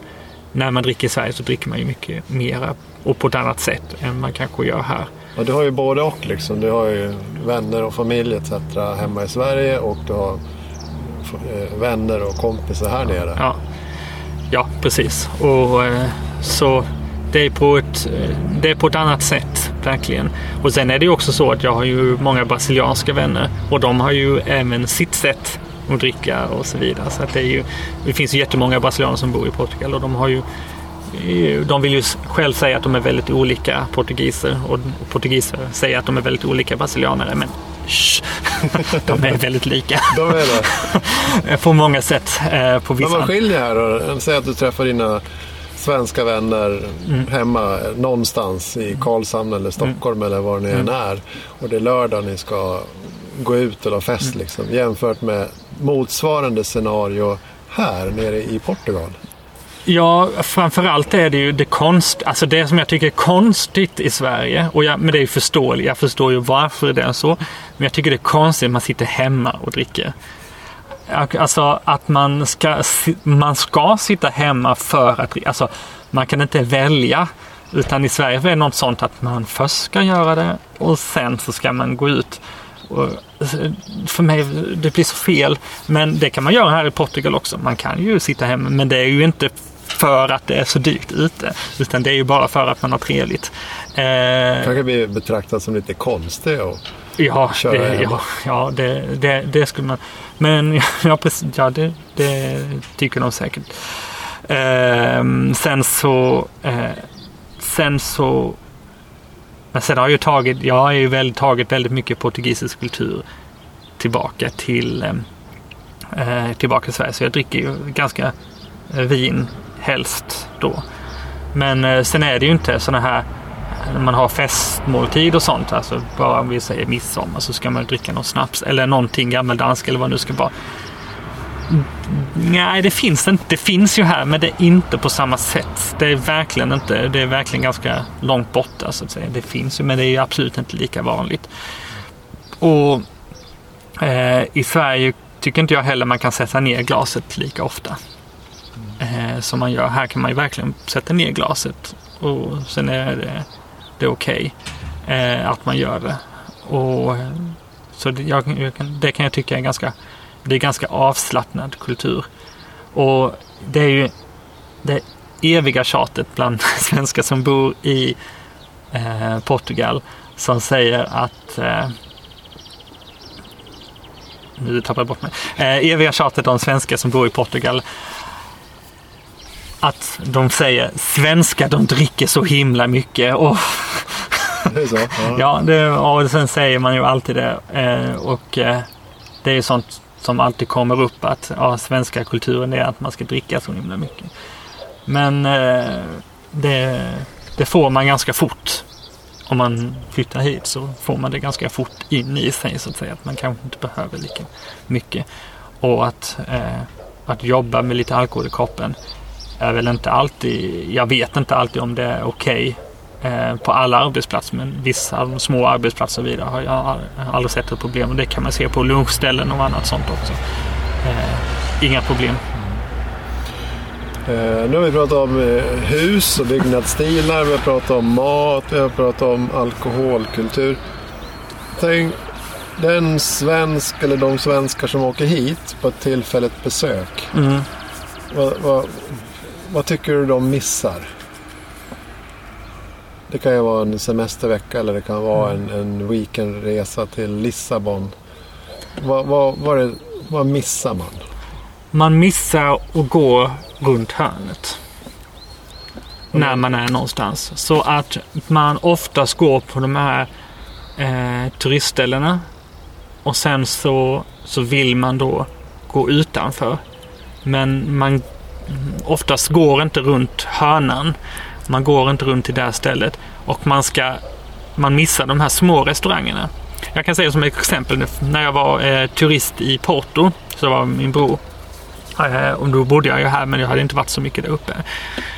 när man dricker i Sverige så dricker man ju mycket mera och på ett annat sätt än man kanske gör här. Ja, du har ju både och liksom. Du har ju vänner och familj etc. hemma i Sverige och du har eh, vänner och kompisar här nere. Ja, ja precis. Och eh, så det är, på ett, det är på ett annat sätt, verkligen. Och sen är det ju också så att jag har ju många brasilianska vänner och de har ju även sitt sätt att dricka och så vidare. Så att det, är ju, det finns ju jättemånga brasilianer som bor i Portugal och de har ju de vill ju själv säga att de är väldigt olika portugiser och portugiser säger att de är väldigt olika brasilianare. Men shh, de är väldigt lika. De är det? På många sätt. Eh, på vissa. Men vad skiljer här då? Säg att du träffar dina svenska vänner mm. hemma någonstans i Karlshamn eller Stockholm mm. eller var ni än mm. är. Och det är lördag ni ska gå ut eller ha fest mm. liksom. Jämfört med motsvarande scenario här nere i Portugal. Ja, framförallt är det ju det konst, alltså det som jag tycker är konstigt i Sverige, och jag, men det är ju förståeligt, jag förstår ju varför det är så, men jag tycker det är konstigt att man sitter hemma och dricker. Alltså att man ska, man ska sitta hemma för att, alltså man kan inte välja. Utan i Sverige är det något sånt att man först ska göra det och sen så ska man gå ut. Och för mig, det blir så fel. Men det kan man göra här i Portugal också. Man kan ju sitta hemma, men det är ju inte för att det är så dyrt ute. Utan det är ju bara för att man har trevligt. Eh, kanske blir betraktat som lite konstig och Ja, det, ja, ja det, det, det, skulle man... Men ja, precis, ja det, det tycker de säkert. Eh, sen så... Eh, sen så... Men sen har jag ju tagit, jag har ju väl tagit väldigt mycket portugisisk kultur tillbaka till, ehm, eh, tillbaka till Sverige. Så jag dricker ju ganska eh, vin helst då. Men eh, sen är det ju inte sådana här när man har festmåltid och sånt, alltså bara om vi säger midsommar så ska man dricka någon snaps eller någonting gammeldansk eller vad det nu ska vara. Nej, det finns inte. Det finns ju här, men det är inte på samma sätt. Det är verkligen inte. Det är verkligen ganska långt borta alltså, så att säga. Det finns ju, men det är absolut inte lika vanligt. Och eh, i Sverige tycker inte jag heller man kan sätta ner glaset lika ofta eh, som man gör. Här kan man ju verkligen sätta ner glaset och sen är det det är okej okay, eh, att man gör det. Och, så det, jag, jag kan, det kan jag tycka är ganska, det är ganska avslappnad kultur. Och det är ju det eviga tjatet bland svenskar som bor i eh, Portugal som säger att eh, nu tappar jag bort mig. Eh, eviga tjatet om svenskar som bor i Portugal att de säger svenskar de dricker så himla mycket. Och det så? Ja, ja det, och sen säger man ju alltid det. Eh, och eh, det är ju sånt som alltid kommer upp att ja, svenska kulturen är att man ska dricka så himla mycket. Men eh, det, det får man ganska fort. Om man flyttar hit så får man det ganska fort in i sig så att säga. Att man kanske inte behöver lika mycket. Och att, eh, att jobba med lite alkohol i kroppen är väl inte alltid, jag vet inte alltid om det är okej okay, på alla arbetsplatser men vissa små arbetsplatser vidare har jag aldrig sett ett problem och det kan man se på lunchställen och annat sånt också. Eh, inga problem. Eh, nu har vi pratat om eh, hus och byggnadsstilar, vi har pratat om mat, vi har pratat om alkoholkultur. Tänk den svensk eller de svenskar som åker hit på ett tillfälligt besök. Mm. Vad, vad, vad tycker du de missar? Det kan ju vara en semestervecka eller det kan vara en, en weekendresa till Lissabon. Vad, vad, vad, det, vad missar man? Man missar att gå runt hörnet. när man är någonstans. Så att man oftast går på de här eh, turistställena och sen så, så vill man då gå utanför. Men man oftast går inte runt hörnan. Man går inte runt till det här stället och man ska man missar de här små restaurangerna. Jag kan säga som ett exempel när jag var eh, turist i Porto så var min bror eh, och då bodde jag ju här men jag hade inte varit så mycket där uppe.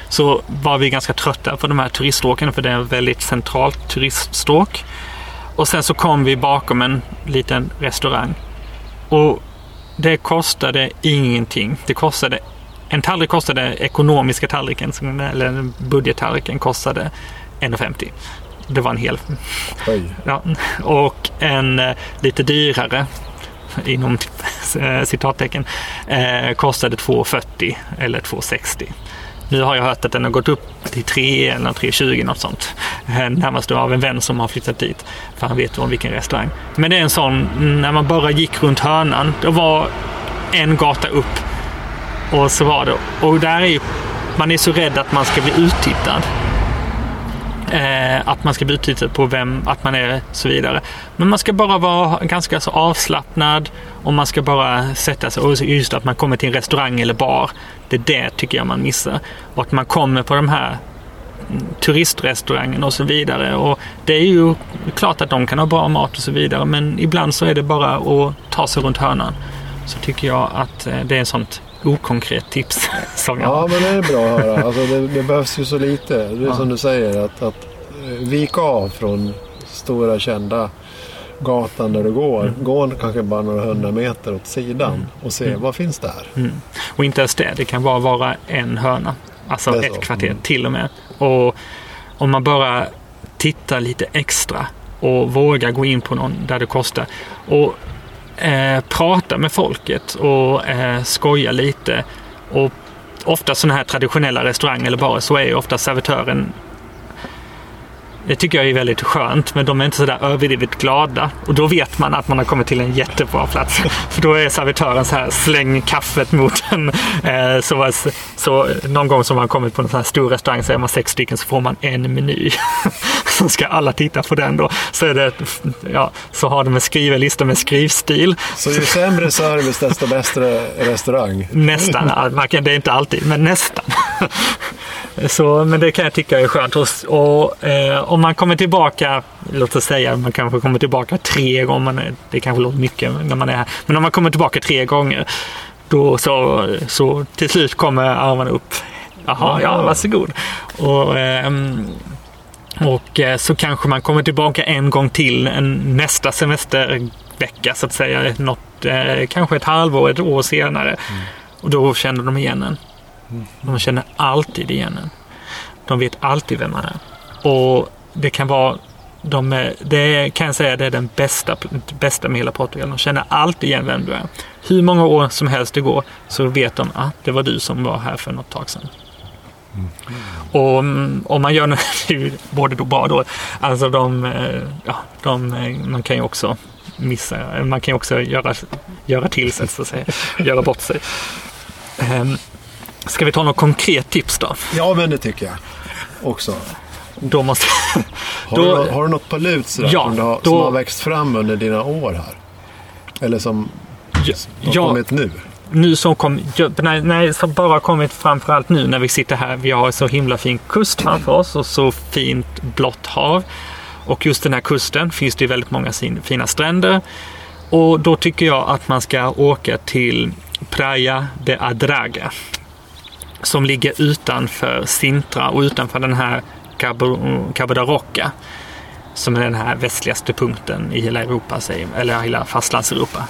Så var vi ganska trötta på de här turiststråken för det är ett väldigt centralt turiststråk. Och sen så kom vi bakom en liten restaurang. Och det kostade ingenting. Det kostade, en tallrik kostade, ekonomiska tallriken, eller budgettallriken kostade 1,50. Det var en hel. Ja, och en eh, lite dyrare inom eh, citattecken, eh, kostade 2,40 eller 2,60. Nu har jag hört att den har gått upp till 3 eller 3,20 något sånt. Närmast av en vän som har flyttat dit. För han vet om vilken restaurang. Men det är en sån, när man bara gick runt hörnan. Det var en gata upp. Och så var det. Och där är ju, man är så rädd att man ska bli uttittad. Eh, att man ska bli uttittad på vem, att man är och så vidare. Men man ska bara vara ganska så avslappnad och man ska bara sätta sig. Och just att man kommer till en restaurang eller bar. Det är det tycker jag man missar. Och att man kommer på de här turistrestaurangen och så vidare. Och det är ju klart att de kan ha bra mat och så vidare men ibland så är det bara att ta sig runt hörnan. Så tycker jag att eh, det är sånt okonkret tips. Som jag ja, men det är bra att höra. Alltså, det, det behövs ju så lite. Det är ja. som du säger, att, att eh, vika av från stora kända gatan där du går. Mm. Gå kanske bara några hundra meter åt sidan mm. och se mm. vad finns där. Mm. Och inte ens det, det kan bara vara en hörna. Alltså ett kvarter mm. till och med. Och om man bara tittar lite extra och vågar gå in på någon där det kostar. Och eh, prata med folket och eh, skoja lite. Och ofta sådana här traditionella restauranger eller barer så är ju ofta servitören det tycker jag är väldigt skönt, men de är inte sådär överdrivet glada. Och då vet man att man har kommit till en jättebra plats. För då är servitören så här, släng kaffet mot en. Eh, så, så någon gång som man kommit på en sån här stor restaurang så är man sex stycken så får man en meny. så ska alla titta på den då. Så, är det, ja, så har de en skrivarlista med skrivstil. Så ju sämre service desto bättre restaurang? Nästan, det är inte alltid, men nästan. Så, men det kan jag tycka är skönt. Och, och eh, om man kommer tillbaka, låt oss säga man kanske kommer tillbaka tre gånger, det kanske låter mycket när man är här, men om man kommer tillbaka tre gånger, då så, så till slut kommer armarna upp. Jaha, ja varsågod. Och, ehm, och eh, så kanske man kommer tillbaka en gång till en, nästa semestervecka så att säga. Något, eh, kanske ett halvår, ett år senare. Mm. Och då känner de igen en. De känner alltid igen en. De vet alltid vem man är. Och det kan vara de är, det kan jag säga det är den bästa, bästa med hela Portugal. De känner alltid igen vem du är. Hur många år som helst det går så vet de att ah, det var du som var här för något tag sedan. Mm. Och om man gör något, både då bra då, alltså de, eh, ja, de, man kan ju också missa, man kan ju också göra, göra till sig, så att säga, göra bort sig. Um, Ska vi ta något konkret tips då? Ja, men det tycker jag också. Då måste... har, då... du, har du något på lut sådär, ja, som, har, då... som har växt fram under dina år här? Eller som ja, har ja, kommit nu? Nu som kom, nej, nej, som bara kommit framförallt nu när vi sitter här. Vi har så himla fin kust framför oss och så fint blått hav. Och just den här kusten finns det väldigt många fina stränder. Och då tycker jag att man ska åka till Praia de Adraga som ligger utanför Sintra och utanför den här Cabo, da Roca som är den här västligaste punkten i hela Europa, eller hela fastlandseuropa.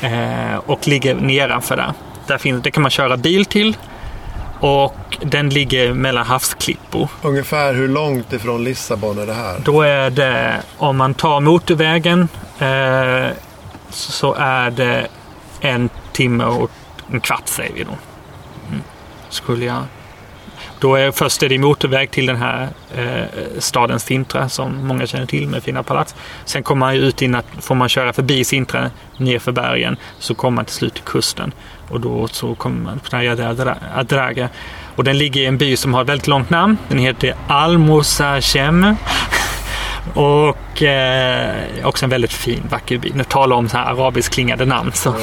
Mm. Eh, och ligger nedanför där. där finns, det kan man köra bil till och den ligger mellan havsklippor. Ungefär hur långt ifrån Lissabon är det här? Då är det, om man tar motorvägen, eh, så är det en timme och en kvart säger vi då skulle jag... Då är först är det motorväg till den här eh, staden Sintra som många känner till med fina palats. Sen kommer man ut in att, får man köra förbi Sintra ner för bergen så kommer man till slut till kusten. Och då så kommer man på Playa Adraga. Och den ligger i en by som har ett väldigt långt namn. Den heter Almosachem. Och eh, också en väldigt fin, vacker by. Nu talar om så här arabisk klingande namn så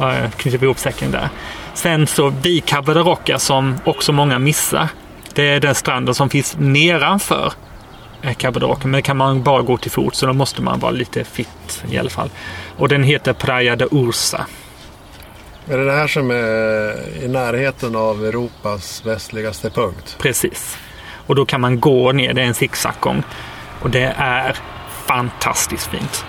mm. knyter vi ihop säcken där. Sen så de Roca som också många missar. Det är den stranden som finns nedanför de Roca. Men kan man bara gå till fot så då måste man vara lite fit i alla fall. Och den heter Praia de Ursa. Är det det här som är i närheten av Europas västligaste punkt? Precis. Och då kan man gå ner, det är en zigzaggång. Och det är fantastiskt fint.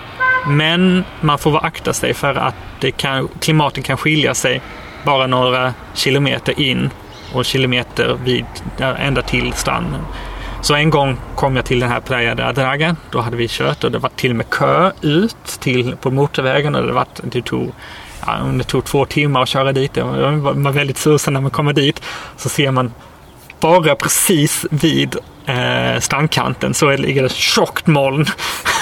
Men man får vara akta sig för att det kan, klimatet kan skilja sig bara några kilometer in och kilometer vid, ända till stranden. Så en gång kom jag till den här Playa de Adraga. Då hade vi kört och det var till och med kö ut till, på motorvägen och det, var, det, tog, ja, det tog två timmar att köra dit. Det var väldigt susen när man kommer dit. Så ser man bara precis vid eh, strandkanten så ligger det ett tjockt moln.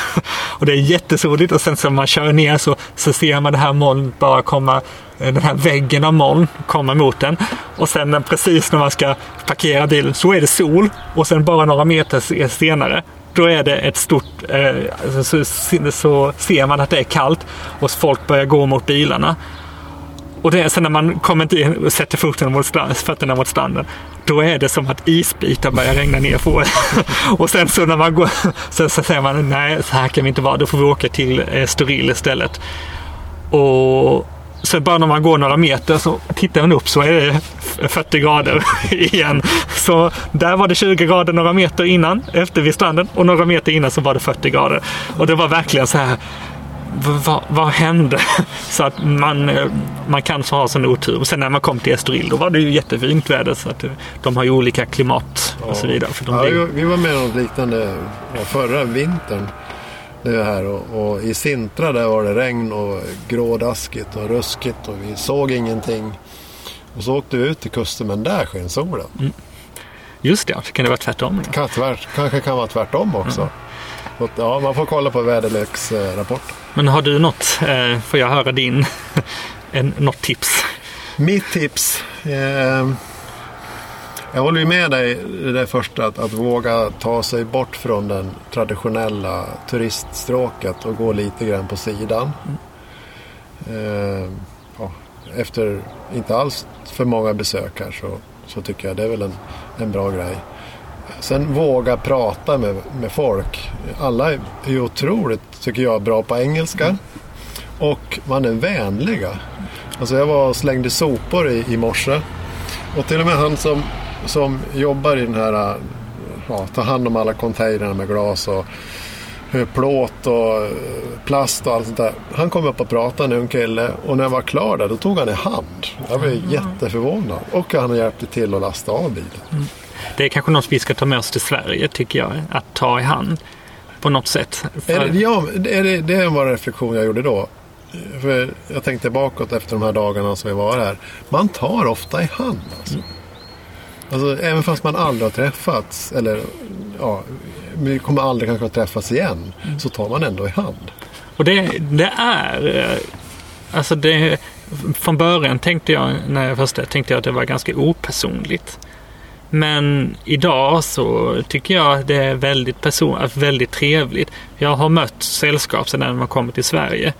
och det är jättesoligt och sen så man kör ner så, så ser man det här molnet bara komma, eh, den här väggen av moln komma mot den. Och sen precis när man ska parkera bilen så är det sol och sen bara några meter senare då är det ett stort, eh, alltså så, så, ser man att det är kallt och folk börjar gå mot bilarna. Och det är sen när man kommer in och sätter foten mot stranden, fötterna mot stranden, då är det som att isbitar börjar regna ner på Och sen så när man går, så, så säger man nej, så här kan vi inte vara, då får vi åka till eh, Storil istället. Och så bara när man går några meter så tittar man upp så är det 40 grader igen. Så där var det 20 grader några meter innan, efter vid stranden och några meter innan så var det 40 grader. Och det var verkligen så här vad, vad hände? Så att man, eh, man kan så ha sån otur. Sen när man kom till Estoril då var det ju jättefint väder. Så att eh, de har ju olika klimat och så vidare. För ja, blir... Vi var med om något liknande förra vintern. Det här och, och, i Sintra där var det regn och grådaskigt och ruskigt och vi såg ingenting. Och så åkte vi ut till kusten men där sken solen. Mm. Just det, så kan det vara tvärtom. Kan, tvärt, kanske kan vara tvärtom också. Mm. Ja, man får kolla på väderleksrapporten. Men har du något? Eh, får jag höra din? en, något tips? Mitt tips? Eh, jag håller ju med dig i det första att, att våga ta sig bort från den traditionella turiststråket och gå lite grann på sidan. Eh, ja, efter inte alls för många besök här så, så tycker jag det är väl en, en bra grej. Sen våga prata med, med folk. Alla är ju otroligt, tycker jag, bra på engelska. Och man är vänliga. Alltså jag var och slängde sopor i, i morse. Och till och med han som, som jobbar i den här, ja, tar hand om alla containrar med glas och plåt och plast och allt sånt där. Han kom upp och pratade, en ung kille. Och när jag var klar där, då tog han i hand. Jag blev mm. jätteförvånad. Och han hjälpte till att lasta av bilen. Mm. Det är kanske något vi ska ta med oss till Sverige, tycker jag. Att ta i hand på något sätt. För... Är det, ja, det, är, det var en reflektion jag gjorde då. För jag tänkte bakåt efter de här dagarna som vi var här. Man tar ofta i hand. Alltså. Mm. Alltså, även fast man aldrig har träffats. Eller ja, vi kommer aldrig kanske att träffas igen. Mm. Så tar man ändå i hand. Och det, det är... Eh, alltså det, från början tänkte jag, när jag först tänkte jag att det var ganska opersonligt. Men idag så tycker jag det är väldigt, person väldigt trevligt. Jag har mött sällskap sedan när man kommer till Sverige.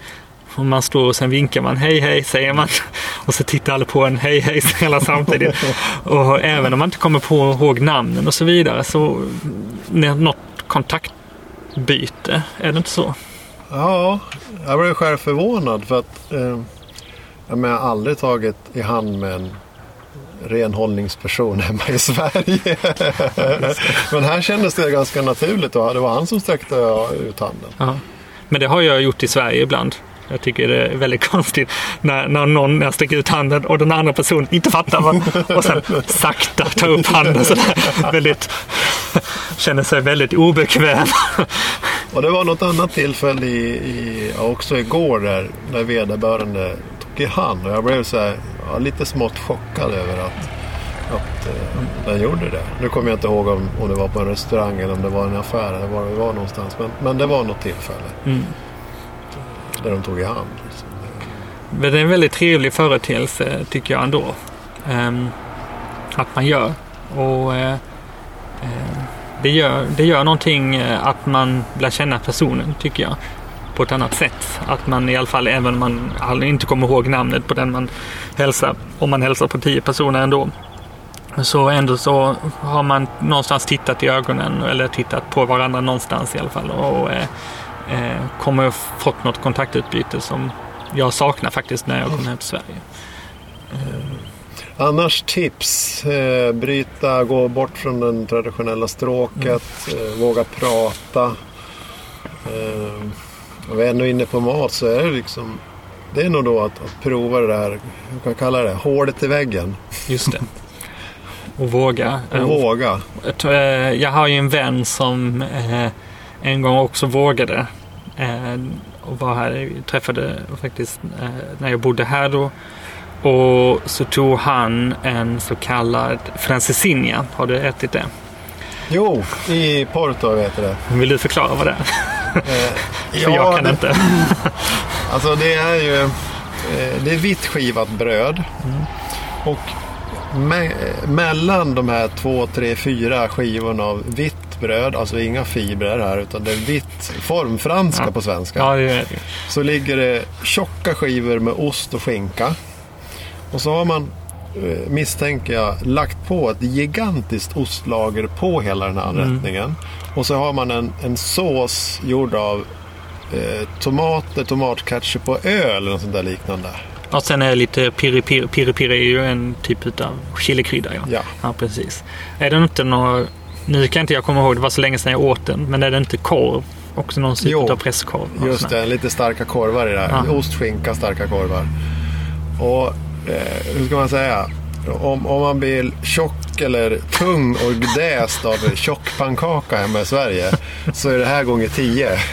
Och man står och sen vinkar man hej hej säger man. Och så tittar alla på en hej hej hela samtidigt. och även om man inte kommer på ihåg namnen och så vidare så något kontaktbyte, är det inte så? Ja, jag blev själv förvånad för att eh, jag har aldrig tagit i hand med en renhållningsperson hemma i Sverige. Men här kändes det ganska naturligt och det var han som sträckte ut handen. Ja. Men det har jag gjort i Sverige ibland. Jag tycker det är väldigt konstigt när, när någon när sträcker ut handen och den andra personen inte fattar vad, och sen sakta tar upp handen sådär. Väldigt, känner sig väldigt obekväm. Och det var något annat tillfälle i, i, också igår där, där vederbörande tog i hand och jag blev så här, ja, lite smått chockad över att att eh, den gjorde det. Nu kommer jag inte ihåg om, om det var på en restaurang eller om det var en affär eller var det var någonstans. Men, men det var något tillfälle Mm. där de tog i hand. Liksom. Men det är en väldigt trevlig företeelse tycker jag ändå. Ehm, att man gör. Och eh, eh, det, gör, det gör någonting eh, att man lär känna personen tycker jag. På ett annat sätt. Att man i alla fall, även om man inte kommer ihåg namnet på den man hälsar. Om man hälsar på tio personer ändå. Så ändå så har man någonstans tittat i ögonen eller tittat på varandra någonstans i alla fall. Och eh, eh, kommer fått något kontaktutbyte som jag saknar faktiskt när jag kom hem till Sverige. Annars tips. Eh, bryta, gå bort från det traditionella stråket. Eh, våga prata. Eh, och vi är ändå inne på mat så är det liksom det är nog då att, att prova det där, hur kan jag kalla det, hålet i väggen. Just det. Och våga. Och våga. Eh, Jag har ju en vän som eh, en gång också vågade. Eh, och var här, jag träffade faktiskt eh, när jag bodde här då. Och så tog han en så kallad francesinha. Har du ätit det? Jo, i Porto vet jag det. Vill du förklara vad det är? Eh, För jag kan det, inte. Alltså det är ju eh, det är vitt skivat bröd. Och me, mellan de här två, tre, fyra skivorna av vitt bröd, alltså inga fibrer här utan det är vitt formfranska Ja. på svenska. Ja, det är. Så ligger det tjocka skivor med ost och skinka. Och så har man, misstänker jag, lagt på ett gigantiskt ostlager på hela den här anrättningen. Och så har man en, en sås gjord av eh, tomater, tomatketchup och öl eller något där liknande. Och sen är det lite piri piri. Piri piri är ju en typ av chilikrydda. Ja. Ja. ja, precis. Är det inte någon... Nu kan inte jag komma ihåg, det var så länge sedan jag åt den. Men är det inte korv? Också någon typ Jo, av presskorv? Just det, lite starka korvar i det här. Ja. Ost, skinka, starka korvar. Och eh, hur ska man säga? Om, om man blir tjock eller tung och däst av tjockpannkaka hemma i Sverige så är det här gånger tio.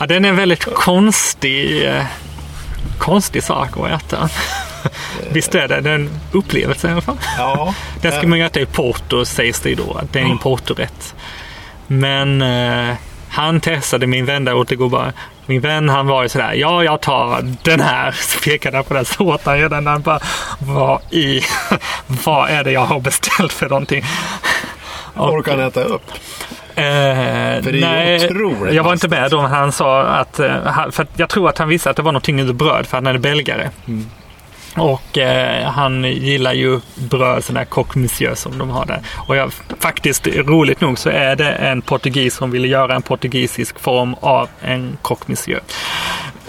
Ja, den är en väldigt konstig, eh, konstig sak att äta. Visst är det? Det är en upplevelse i alla fall. Ja, Den ska man ju äta i Porto sägs det ju då. Att det är en Portorätt. Men eh, han testade min vän där åt igår bara. Min vän han var ju sådär, ja jag tar den här. Så pekade han på den så åt han ju den. Han bara, vad i, vad är det jag har beställt för någonting? Och- orkar han äta upp. Eh, otroligt Jag var inte med då, men han sa att, eh, för att jag tror att han visste att det var någonting under bröd, för han är belgare. Och eh, han gillar ju bröd, sån där coq monsieur som de har där. Och jag, faktiskt, roligt nog, så är det en portugis som ville göra en portugisisk form av en coq monsieur.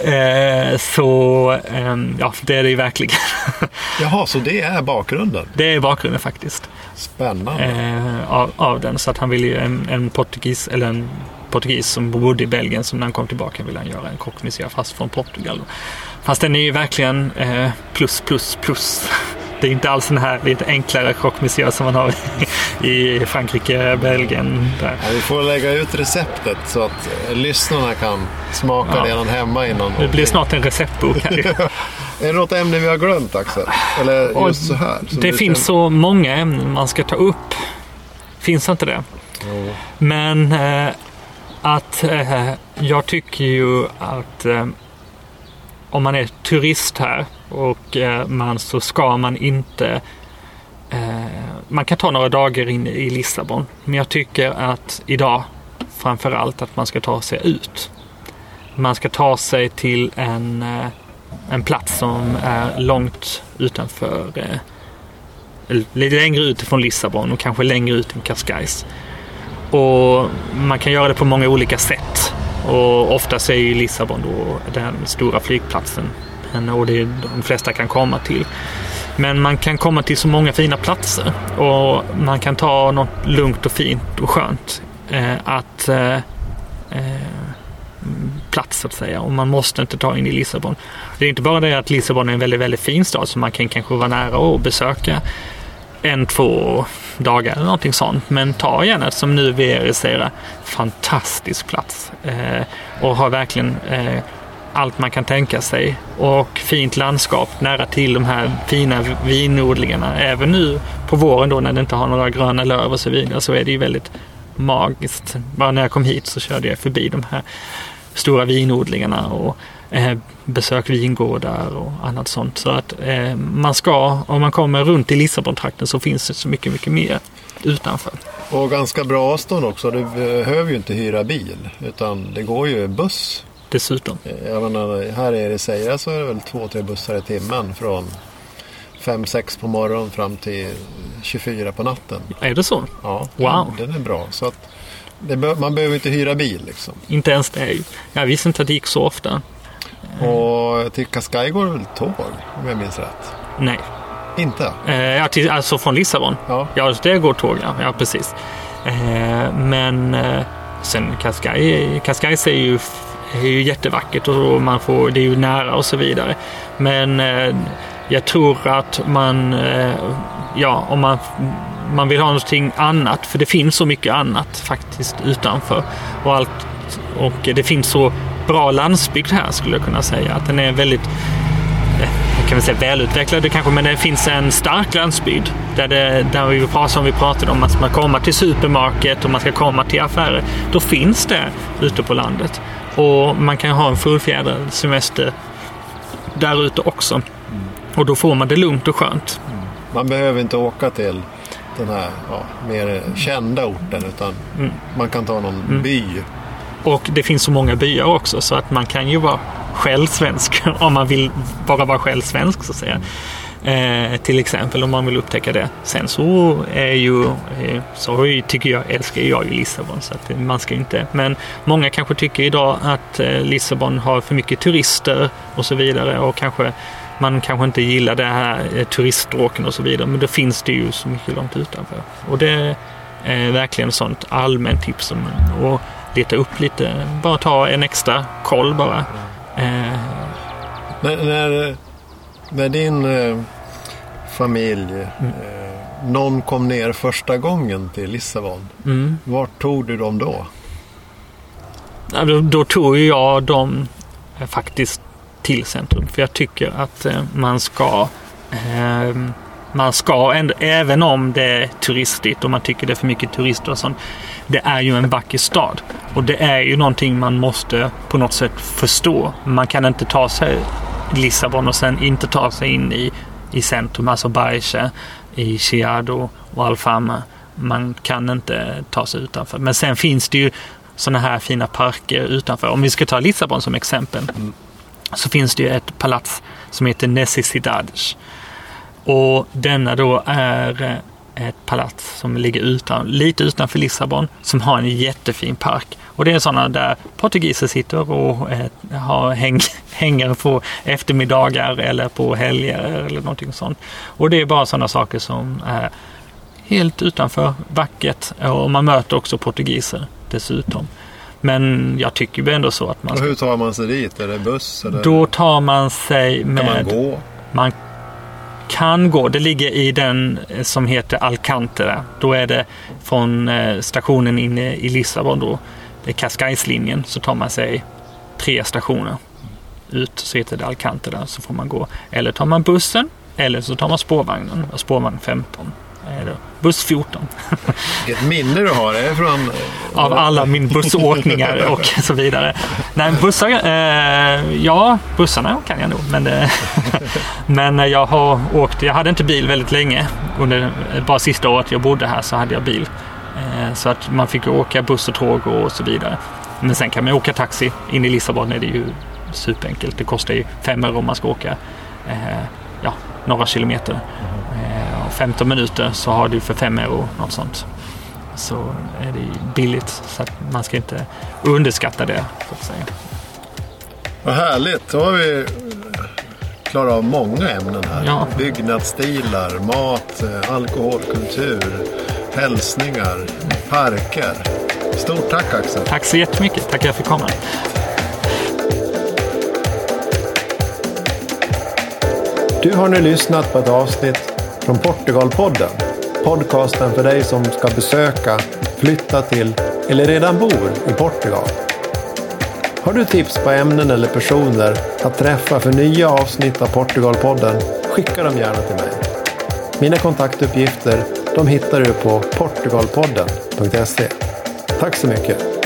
Eh, så, ehm, ja, det är det ju verkligen. Jaha, så det är bakgrunden. det är bakgrunden faktiskt. Spännande. eh, av, av den. Så att han ville ju en, en portugis, eller en portugis som bodde i Belgien som när han kom tillbaka ville han göra en monsieur fast från Portugal. Fast den är ju verkligen eh, plus, plus, plus. Det är inte alls den här lite enklare monsieur som man har i, Frankrike, Belgien. Där. Ja, vi får lägga ut receptet så att lyssnarna kan smaka Ja. redan hemma innan. Det blir snart en receptbok här. Är det något ämne vi har glömt Axel? Eller just så här? Det finns känner- så många ämnen man ska ta upp. Finns inte det? Jo. Men eh, att eh, jag tycker ju att eh, om man är turist här och eh, man så ska man inte eh, man kan ta några dagar in i Lissabon. Men jag tycker att idag framför allt att man ska ta sig ut. Man ska ta sig till en, eh, en plats som är långt utanför eh, lite längre ut från Lissabon och kanske längre ut än Cascais. Och man kan göra det på många olika sätt. Och oftast är ju Lissabon då den stora flygplatsen. Men- Och det är de flesta kan komma till. Men man kan komma till så många fina platser. Och man kan ta något lugnt och fint och skönt. Eh, att eh, eh, plats så att säga. Och man måste inte ta in i Lissabon. Det är inte bara det att Lissabon är en väldigt, väldigt fin stad som man kan kanske vara nära och besöka en, två dagar eller någonting sånt. Men ta gärna som nu vi är i Sera, fantastisk plats. Eh, och har verkligen eh, allt man kan tänka sig och fint landskap nära till de här fina vinodlingarna. Även nu på våren då när det inte har några gröna löv och så vidare så är det ju väldigt magiskt. Bara när jag kom hit så körde jag förbi de här stora vinodlingarna och eh, besökt vingårdar och annat sånt. Så att eh, man ska, om man kommer runt i Lissabontrakten så finns det så mycket, mycket mer utanför. Och ganska bra avstånd också. Du behöver ju inte hyra bil utan det går ju buss. Dessutom. Jag menar, här i Ericeira så är det väl två, tre bussar i timmen från 5-6 på morgonen fram till 24 på natten. Är det så? Ja, Wow. den är bra. Så att be- man behöver inte hyra bil liksom. Inte ens det. Jag visste inte att det gick så ofta. Och till Cascais går det väl tåg om jag minns rätt? Nej. Inte? Eh, till, alltså från Lissabon? Ja. Ja, det går tåg, ja. ja precis. Eh, men eh, sen Cascais, Cascais är ju, är ju jättevackert och man får, det är ju nära och så vidare. Men eh, jag tror att man, eh, ja, om man, man vill ha någonting annat, för det finns så mycket annat faktiskt utanför. Och, allt, och det finns så bra landsbygd här skulle jag kunna säga. Att den är väldigt eh, jag kan väl säga välutvecklade kanske, men det finns en stark landsbygd. Där, det, där vi pratar, som vi pratade om, att man ska komma till supermarket och man ska komma till affärer. Då finns det ute på landet. Och man kan ha en fullfjädrad semester där ute också. Och då får man det lugnt och skönt. Man behöver inte åka till den här ja, mer kända orten utan Mm. man kan ta någon by. Och det finns så många byar också så att man kan ju vara själv svensk om man vill bara vara själv svensk så att säga. Eh, till exempel om man vill upptäcka det. Sen så är ju, eh, så tycker jag, älskar jag ju Lissabon så att man ska ju inte, men många kanske tycker idag att eh, Lissabon har för mycket turister och så vidare och kanske man kanske inte gillar det här eh, turiststråken och så vidare, men då finns det ju så mycket långt utanför. Och det är verkligen ett sånt allmänt tips Som, och leta upp lite, bara ta en extra koll bara. Eh, När, när, din eh, familj, Mm. eh, någon kom ner första gången till Lissabon. mm. Vart tog du dem då? Ja, då, då tog jag dem eh, faktiskt till centrum. För jag tycker att eh, man ska eh, man ska, ändå, även om det är turistigt och man tycker det är för mycket turister och sånt. Det är ju en vacker stad. Och det är ju någonting man måste på något sätt förstå. Man kan inte ta sig Lissabon och sen inte ta sig in i, i centrum, alltså Baixe, i Chiado och Alfama. Man kan inte ta sig utanför. Men sen finns det ju sådana här fina parker utanför. Om vi ska ta Lissabon som exempel. Så finns det ju ett palats som heter Necessidades. Och denna då är eh, ett palats som ligger utan, lite utanför Lissabon som har en jättefin park. Och det är sådana där portugiser sitter och eh, har häng, hänger på eftermiddagar eller på helger eller någonting sånt. Och det är bara sådana saker som är helt utanför, vackert och man möter också portugiser dessutom. Men jag tycker ju ändå så att man Och hur tar man sig dit? Är det buss? Eller då tar man sig med... kan man gå? Man kan gå. Det ligger i den eh, som heter Alcantara. Då är det från eh, stationen inne i Lissabon då. Det är Cascaislinjen. Så tar man sig tre stationer ut så heter det Alcantara. Så får man gå. Eller tar man bussen eller så tar man spårvagnen. Spårvagn 15. Buss 14. Vilket minne du har. Är från... Av alla min bussåkningar och så vidare. Nej, bussar, eh, ja, bussarna kan jag nog. Men, det, men jag har åkt, jag hade inte bil väldigt länge. Under bara sista året jag bodde här så hade jag bil. Eh, så att man fick åka buss och tåg och så vidare. Men sen kan man åka taxi. In i Lissabon är det ju superenkelt. Det kostar ju fem euro om man ska åka eh, ja, några kilometer. Eh, och 15 minuter så har du för fem euro något sånt så är det billigt. Så att man ska inte underskatta det. Så att säga. Vad härligt. Då har vi klarat av många ämnen här. Ja. Byggnadsstilar, mat, eh, alkoholkultur, hälsningar, parker. Stort tack Axel. Tack så jättemycket. Tack för att jag fick komma. Du har nu lyssnat på ett avsnitt från Portugalpodden. Podcasten för dig som ska besöka, flytta till eller redan bor i Portugal. Har du tips på ämnen eller personer att träffa för nya avsnitt av Portugalpodden? Skicka dem gärna till mig. Mina kontaktuppgifter de hittar du på portugalpodden.se. Tack så mycket!